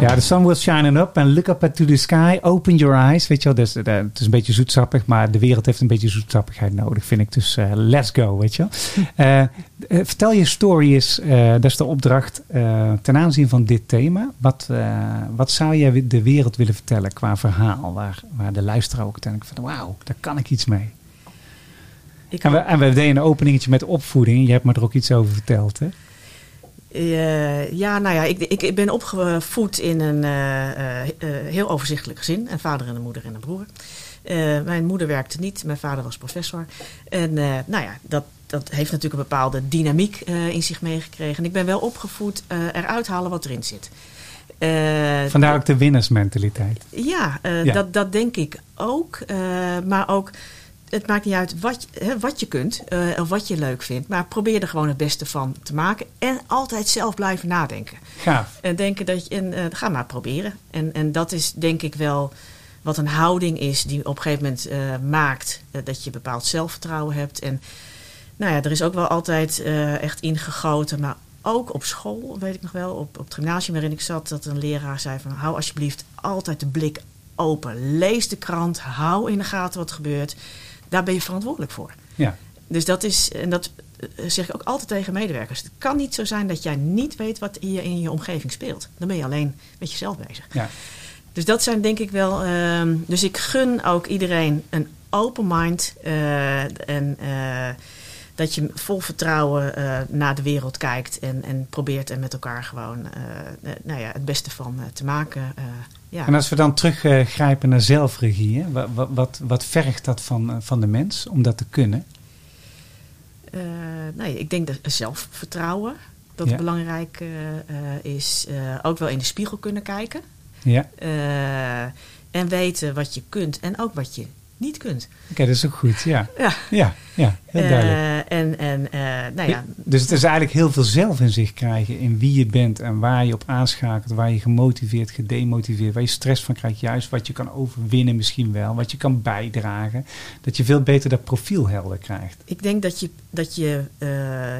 Ja, the sun will shine up and look up to the sky. Open your eyes. Weet je wel, dus, eh, het is een beetje zoetsappig, maar de wereld heeft een beetje zoetsappigheid nodig, vind ik. Dus eh, let's go, weet je wel. Eh, vertel je story is, dat is de opdracht ten aanzien van dit thema. Wat, wat zou jij de wereld willen vertellen qua verhaal? Waar, waar de luisteraar ook uiteindelijk van, wauw, daar kan ik iets mee. Ik En we, en we deden een openingetje met opvoeding. Je hebt me er ook iets over verteld, hè? Eh, ja, nou ja, ik, ik, ik ben opgevoed in een eh, eh, heel overzichtelijk gezin. Een vader en een moeder en een broer. Mijn moeder werkte niet, mijn vader was professor. En nou ja, dat, dat heeft natuurlijk een bepaalde dynamiek in zich meegekregen. En ik ben wel opgevoed eruit halen wat erin zit. Vandaar ook de winnersmentaliteit. ja, Ja. Dat, dat denk ik ook. Maar ook, het maakt niet uit wat, je- hè, wat je kunt eh, of wat je leuk vindt. Maar probeer er gewoon het beste van te maken. En altijd zelf blijven nadenken. Gaaf. En denken dat je, en, eh, ga maar proberen. En, en dat is denk ik wel wat een houding is die op een gegeven moment eh, maakt dat je bepaald zelfvertrouwen hebt. En nou ja, er is ook wel altijd echt ingegoten, maar ook op school, weet ik nog wel, op, op het gymnasium waarin ik zat, dat een leraar zei van hou alsjeblieft altijd de blik open. Lees de krant, hou in de gaten wat er gebeurt. Daar ben je verantwoordelijk voor. Ja. Dus dat is, en dat eh, zeg ik ook altijd tegen medewerkers. Het kan niet zo zijn dat jij niet weet wat hier in je omgeving speelt. Dan ben je alleen met jezelf bezig. Ja. Dus dat zijn denk ik wel. ehm, dus ik gun ook iedereen een open mind. eh, en eh, dat je vol vertrouwen naar de wereld kijkt. En, en probeert er met elkaar gewoon nou ja, het beste van te maken. Ja. En als we dan teruggrijpen naar zelfregie, hè, wat, wat, wat, wat vergt dat van, eh, van de mens om dat te kunnen? Eh, nee, ik denk dat zelfvertrouwen dat Ja. belangrijk eh, is. Ook wel in de spiegel kunnen kijken. Ja, en weten wat je kunt en ook wat je niet kunt. oké, dat is ook goed. Ja, Ja. ja, ja heel duidelijk. Eh, en en eh, nou ja, Dus het is eigenlijk heel veel zelfinzicht krijgen in wie je bent en waar je op aanschakelt, waar je gemotiveerd, gedemotiveerd, waar je stress van krijgt, juist wat je kan overwinnen misschien wel, wat je kan bijdragen. Dat je veel beter dat profiel helder krijgt. ik denk dat je, dat je, eh,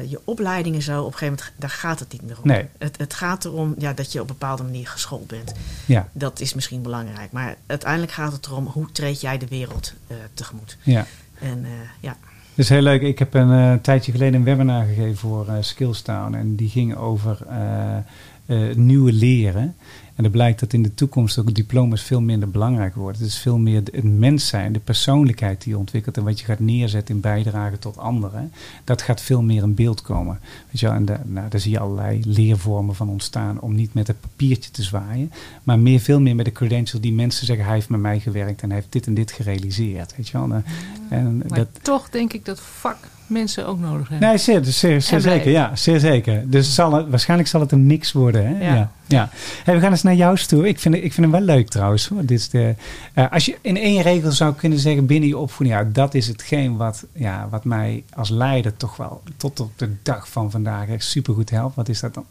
je opleidingen zo op een gegeven moment, daar gaat het niet meer om. Nee. Het, het gaat erom ja, dat je op een bepaalde manier geschoold bent. Ja, Dat is misschien belangrijk. Maar uiteindelijk gaat het erom hoe treed jij de wereld eh, tegemoet. ja. En eh, ja, Dat is heel leuk. Ik heb een eh, tijdje geleden een webinar gegeven voor eh Skillstown. En die ging over eh, nieuwe leren. En er blijkt dat in de toekomst ook diploma's veel minder belangrijk worden. Het is veel meer het mens zijn, de persoonlijkheid die je ontwikkelt. En wat je gaat neerzetten in bijdrage tot anderen. Dat gaat veel meer in beeld komen. Weet je wel? En nou, daar zie je allerlei leervormen van ontstaan. Om niet met het papiertje te zwaaien. Maar meer, veel meer met de credential die mensen zeggen. Hij heeft met mij gewerkt en hij heeft dit en dit gerealiseerd. Weet je wel? En, en Maar dat, toch denk ik dat vak mensen ook nodig hebben. Nee, zeer, zeer, zeker. Ja, zeer zeker. Dus zal het, waarschijnlijk zal het een mix worden. Hè? Ja. Ja. Ja. Hey, we gaan eens naar jou toe. Ik vind, ik vind hem wel leuk trouwens. Hoor. Dit is de, eh, als je in één regel zou kunnen zeggen binnen je opvoeding. Ja, dat is hetgeen wat, ja, wat mij als leider toch wel tot op de dag van vandaag echt supergoed helpt. Wat is dat dan?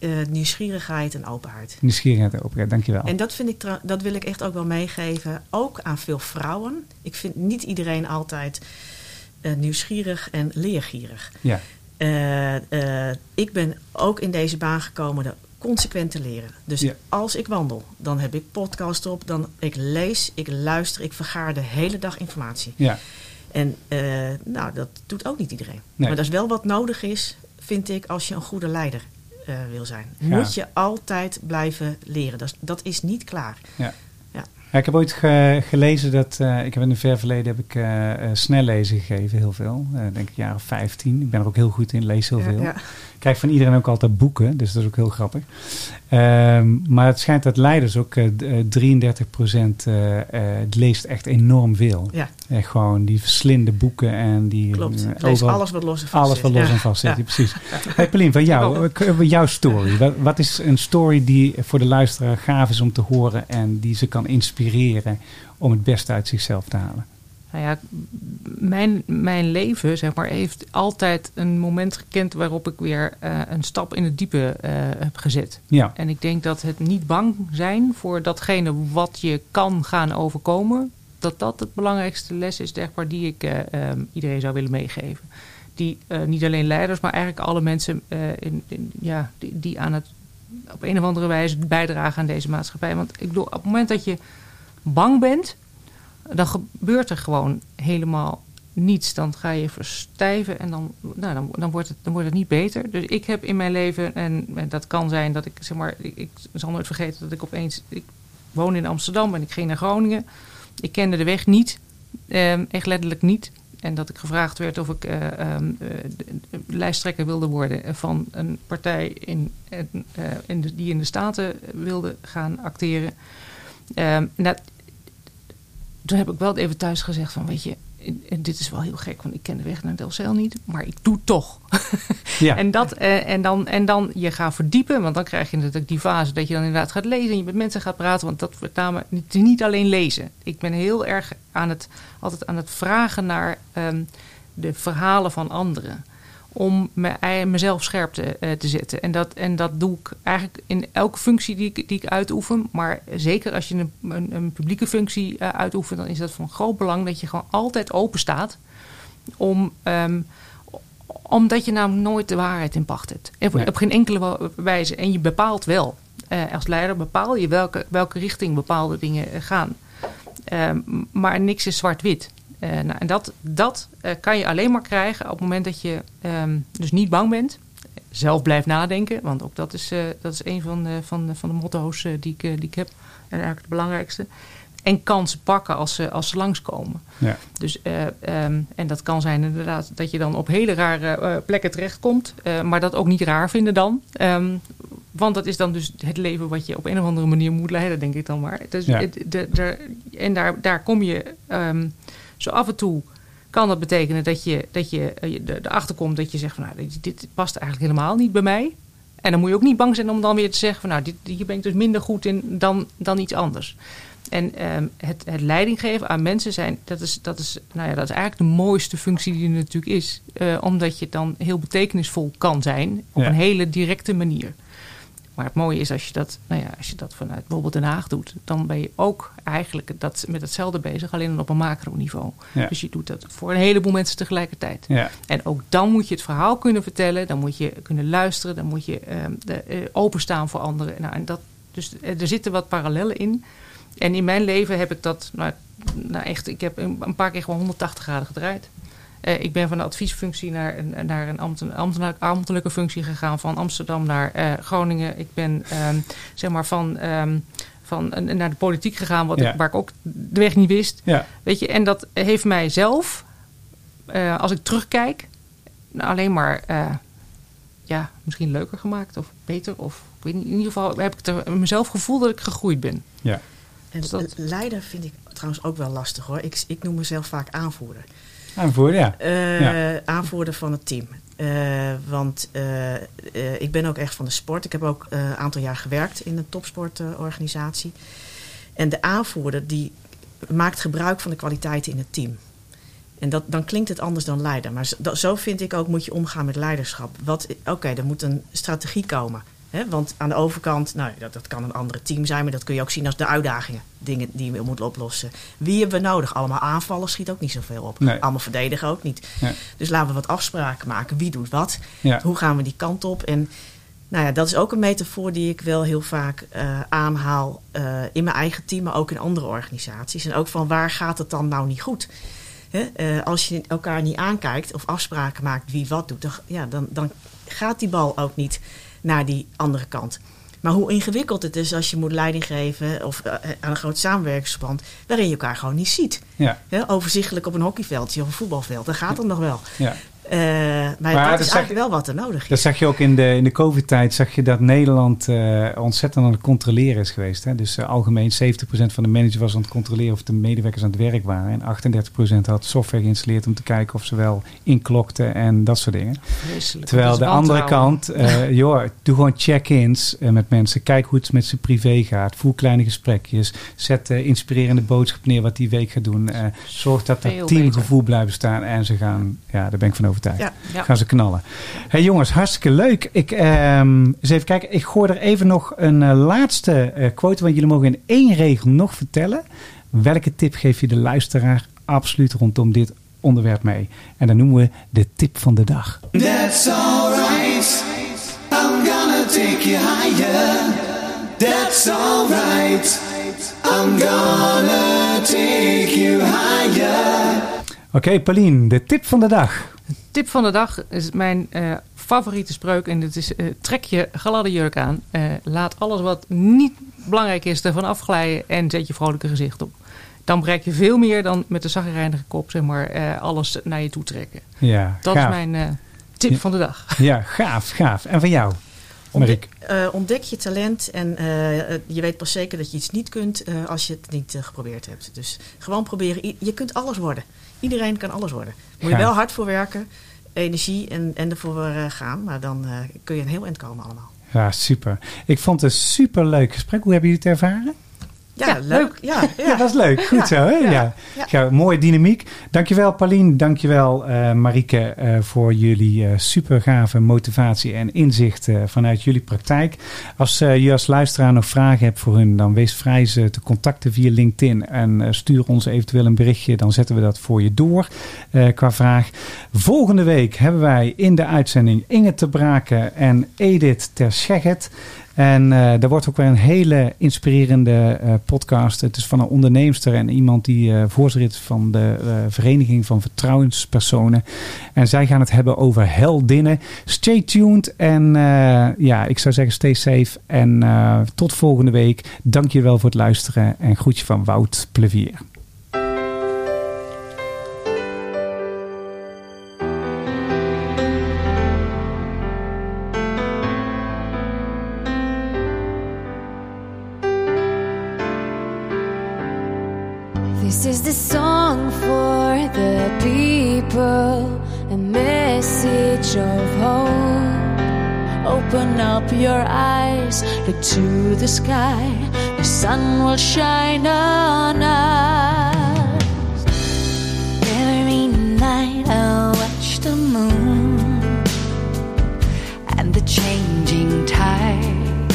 eh, nieuwsgierigheid en openheid. Nieuwsgierigheid en openheid. Dankjewel. En dat, vind ik, dat wil ik echt ook wel meegeven, ook aan veel vrouwen. Ik vind niet iedereen altijd eh, nieuwsgierig en leergierig. Ja, Eh, eh, ik ben ook in deze baan gekomen de consequent te leren. Dus Ja. als ik wandel, dan heb ik podcast op, dan ik lees, ik luister, ik vergaar de hele dag informatie. ja. En eh, nou, dat doet ook niet iedereen. Nee. Maar dat is wel wat nodig is, vind ik, als je een goede leider eh, wil zijn. Ja. Moet je altijd blijven leren. Dat is, dat is niet klaar. Ja, ik heb ooit ge- gelezen dat, eh, ik heb in een ver verleden heb ik eh, eh, snellezen gegeven, heel veel. Denk ik jaar of 15. Ik ben er ook heel goed in, lees heel veel. ja. Krijg van iedereen ook altijd boeken, dus dat is ook heel grappig. Ehm, maar het schijnt dat leiders ook eh, d- eh, 33 procent leest echt enorm veel. Ja, Echt gewoon die verslinden boeken en die klopt. eh, lees alles wat los en vast alles zit. wat los Ja. en vast zit, Ja. precies. Hey, Paulien, van jou, eh, jouw story. Wat, wat is een story die voor de luisteraar gaaf is om te horen en die ze kan inspireren om het beste uit zichzelf te halen? Nou ja, mijn, mijn leven zeg maar, heeft altijd een moment gekend waarop ik weer eh, een stap in het diepe eh, heb gezet. Ja, En ik denk dat het niet bang zijn voor datgene wat je kan gaan overkomen, dat dat het belangrijkste les is, zeg maar, die ik eh, ehm, iedereen zou willen meegeven. Die niet alleen leiders, maar eigenlijk alle mensen in, in- ja, die, die aan het op een of andere wijze bijdragen aan deze maatschappij. Want ik bedoel, op het moment dat je bang bent, dan gebeurt er gewoon helemaal niets. Dan ga je verstijven en dan, nou, dan, dan, wordt, het, dan wordt het niet beter. Dus ik heb in mijn leven, en, en dat kan zijn dat ik, zeg maar, ik, zal nooit vergeten dat ik opeens, ik woon in Amsterdam en ik ging naar Groningen. Ik kende de weg niet, ehm, echt letterlijk niet. En dat ik gevraagd werd of ik de lijsttrekker wilde worden van een partij in, eh, in die in de Staten wilde gaan acteren. Ehm, toen heb ik wel even thuis gezegd van, weet je, en dit is wel heel gek, want ik ken de weg naar Delcel niet, maar ik doe toch. ja. En, dat, eh, en, dan, en dan je gaat verdiepen, want dan krijg je natuurlijk die fase dat je dan inderdaad gaat lezen en je met mensen gaat praten. Want dat wordt namelijk niet, niet alleen lezen. Ik ben heel erg aan het, altijd aan het vragen naar ehm, de verhalen van anderen. Om me, mezelf scherp te, eh, te zetten. En dat, en dat doe ik eigenlijk in elke functie die ik, die ik uitoefen. Maar zeker als je een, een, een publieke functie eh, uitoefent, dan is dat van groot belang dat je gewoon altijd open staat om. ehm, omdat je namelijk nooit de waarheid in pacht hebt. Op, Nee. op geen enkele wijze. En je bepaalt wel. Eh, als leider bepaal je welke, welke richting bepaalde dingen gaan. Ehm, maar niks is zwart-wit. Eh, nou, en dat, dat eh, kan je alleen maar krijgen op het moment dat je ehm, dus niet bang bent. Zelf blijft nadenken. Want ook dat is, eh, dat is een van, de- van, de- van de motto's die, ik, die ik heb. En eigenlijk het belangrijkste. En kansen pakken als ze, als ze langskomen. ja. Dus, eh, ehm, en dat kan zijn inderdaad dat je dan op hele rare plekken terechtkomt. maar dat ook niet raar vinden dan. Ehm, want dat is dan dus het leven wat je op een of andere manier moet leiden, denk ik dan maar. Dus, Ja. het- de, de, en daar, daar kom je zo af en toe. Kan dat betekenen dat je, dat je eh, erachter komt dat je zegt van nou, dit, past eigenlijk helemaal niet bij mij. En dan moet je ook niet bang zijn om dan weer te zeggen van nou, dit, hier ben ik dus minder goed in dan, dan iets anders. En ehm, het, het leiding geven aan mensen zijn, dat is, dat, is, nou ja, dat is eigenlijk de mooiste functie die er natuurlijk is. Eh, omdat je dan heel betekenisvol kan zijn op Ja. een hele directe manier. Maar het mooie is als je dat, nou ja, als je dat vanuit bijvoorbeeld Den Haag doet, dan ben je ook eigenlijk dat, met hetzelfde bezig, alleen dan op een macroniveau. Ja. Dus je doet dat voor een heleboel mensen tegelijkertijd. ja. En ook dan moet je het verhaal kunnen vertellen. Dan moet je kunnen luisteren. Dan moet je ehm, de, eh, openstaan voor anderen. Nou, en dat, dus eh, er zitten wat parallellen in. En in mijn leven heb ik dat nou, nou echt... Ik heb een, een paar keer gewoon 180 graden gedraaid. Eh, ik ben van de adviesfunctie naar een, naar een ambten- ambtelijk- ambtelijke functie gegaan. Van Amsterdam naar eh, Groningen. Ik ben ehm, zeg maar van, ehm, van eh, naar de politiek gegaan. Wat Ja. ik, waar ik ook de weg niet wist. ja. Weet je, en dat heeft mij zelf, eh, als ik terugkijk, nou, alleen maar eh, ja, misschien leuker gemaakt of beter. Of ik weet niet, in ieder geval heb ik er mezelf gevoel dat ik gegroeid ben. ja. En Dus dat- leider vind ik trouwens ook wel lastig hoor. Ik, ik noem mezelf vaak aanvoerder. Aanvoer, ja. Eh, Ja. Aanvoerder van het team. Eh, want eh, ik ben ook echt van de sport. Ik heb ook een aantal jaar gewerkt in een topsportorganisatie. en de aanvoerder die maakt gebruik van de kwaliteiten in het team. En dat, dan klinkt het anders dan leider. Maar zo, dat- zo vind ik ook moet je omgaan met leiderschap. Wat- Oké, er moet een strategie komen. Want aan de overkant, nou, dat, dat kan een andere team zijn, maar dat kun je ook zien als de uitdagingen. Dingen die je moet oplossen. Wie hebben we nodig? Allemaal aanvallen schiet ook niet zoveel op. Nee. Allemaal verdedigen ook niet. Nee. Dus laten we wat afspraken maken. Wie doet wat? Ja. Hoe gaan we die kant op? En nou ja, dat is ook een metafoor die ik wel heel vaak eh, aanhaal eh, in mijn eigen team, maar ook in andere organisaties. En ook van waar gaat het dan nou niet goed? Eh, als je elkaar niet aankijkt of afspraken maakt wie wat doet, dan, ja, dan, dan gaat die bal ook niet naar die andere kant. Maar hoe ingewikkeld het is als je moet leiding geven of eh, aan een groot samenwerkingsverband waarin je elkaar gewoon niet ziet. Ja. Overzichtelijk op een hockeyveldje of een voetbalveld, dat gaat dan nog wel. Ja. Eh, maar, Maar dat dat is eigenlijk je- wel wat er nodig is. Dat zag je ook in de, in de COVID-tijd, zag je dat Nederland eh, ontzettend aan het controleren is geweest. Hè? Dus eh, algemeen 70% van de managers was aan het controleren of de medewerkers aan het werk waren. En 38% had software geïnstalleerd om te kijken of ze wel inklokten en dat soort dingen. Vreselijk. Terwijl Dat de andere kant, joh, doe gewoon check-ins met mensen. Kijk hoe het met ze privé gaat. Voer kleine gesprekjes. Zet inspirerende boodschap neer wat die week gaat doen. Zorg dat er Veel teamgevoel blijft staan. En ze gaan, ja, daar ben ik van overtuigd. Ja. Ja. Gaan ze knallen. hey jongens, hartstikke leuk. Ik, ehm, eens even kijken. Ik gooi er even nog een eh, laatste eh, quote. Want jullie mogen in één regel nog vertellen. Welke tip geef je de luisteraar absoluut rondom dit onderwerp mee? En dan noemen we de tip van de dag. That's alright. I'm gonna take you higher. That's alright. I'm gonna take you higher. Oké, Paulien, de tip van de dag. Tip van de dag is mijn eh, favoriete spreuk. En dat is: eh, trek je gladde jurk aan. Eh, laat alles wat niet belangrijk is ervan afglijden. En zet je vrolijke gezicht op. Dan bereik je veel meer dan met de zagrijnige kop, zeg maar, eh, alles naar je toe trekken. Ja, Dat gaaf. is mijn eh, tip Ja. van de dag. Ja, gaaf, gaaf. En van jou? Ontdek, eh, ontdek je talent en je weet pas zeker dat je iets niet kunt eh, als je het niet geprobeerd hebt. Dus gewoon proberen. Je kunt alles worden. Iedereen kan alles worden. Moet je Ja. wel hard voor werken, energie en, en ervoor eh, gaan. Maar dan eh, kun je een heel eind komen allemaal. Ja, super. Ik vond het een super leuk gesprek. Hoe hebben jullie het ervaren? Ja, Ja, leuk. Ja, ja. Ja, dat is leuk. Goed zo, hè? Ja. ja, mooie dynamiek. Dankjewel, Paulien. Dankjewel, eh Marieke, eh, voor jullie eh super gave motivatie en inzicht vanuit jullie praktijk. Als je als luisteraar nog vragen hebt voor hun, dan wees vrij ze te contacten via LinkedIn en stuur ons eventueel een berichtje. Dan zetten we dat voor je door qua vraag. Volgende week hebben wij in de uitzending Inge te Braken en Edith ter Schegget. En eh er wordt ook weer een hele inspirerende eh, podcast. Het is van een onderneemster en iemand die eh voorzitter is van de Vereniging van Vertrouwenspersonen. En zij gaan het hebben over heldinnen. Stay tuned en ja, ik zou zeggen stay safe. En tot volgende week. Dank je wel voor het luisteren en groetje van Wout Plevier. Up your eyes, look to the sky, the sun will shine on us. Every night I watch the moon and the changing tide.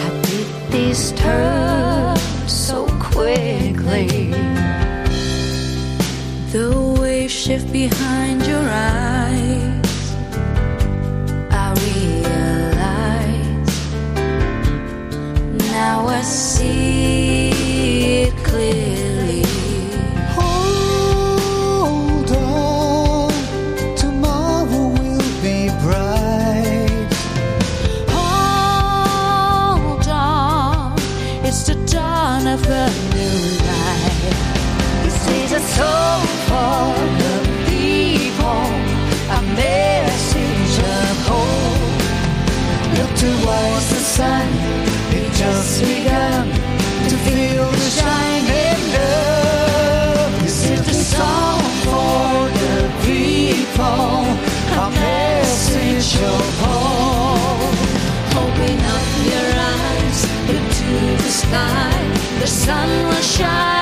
How did this turn so quickly? The waves shift behind just begun to feel the shining love. This is the song for the people, a message of hope. Open up your eyes, look to the sky. The sun will shine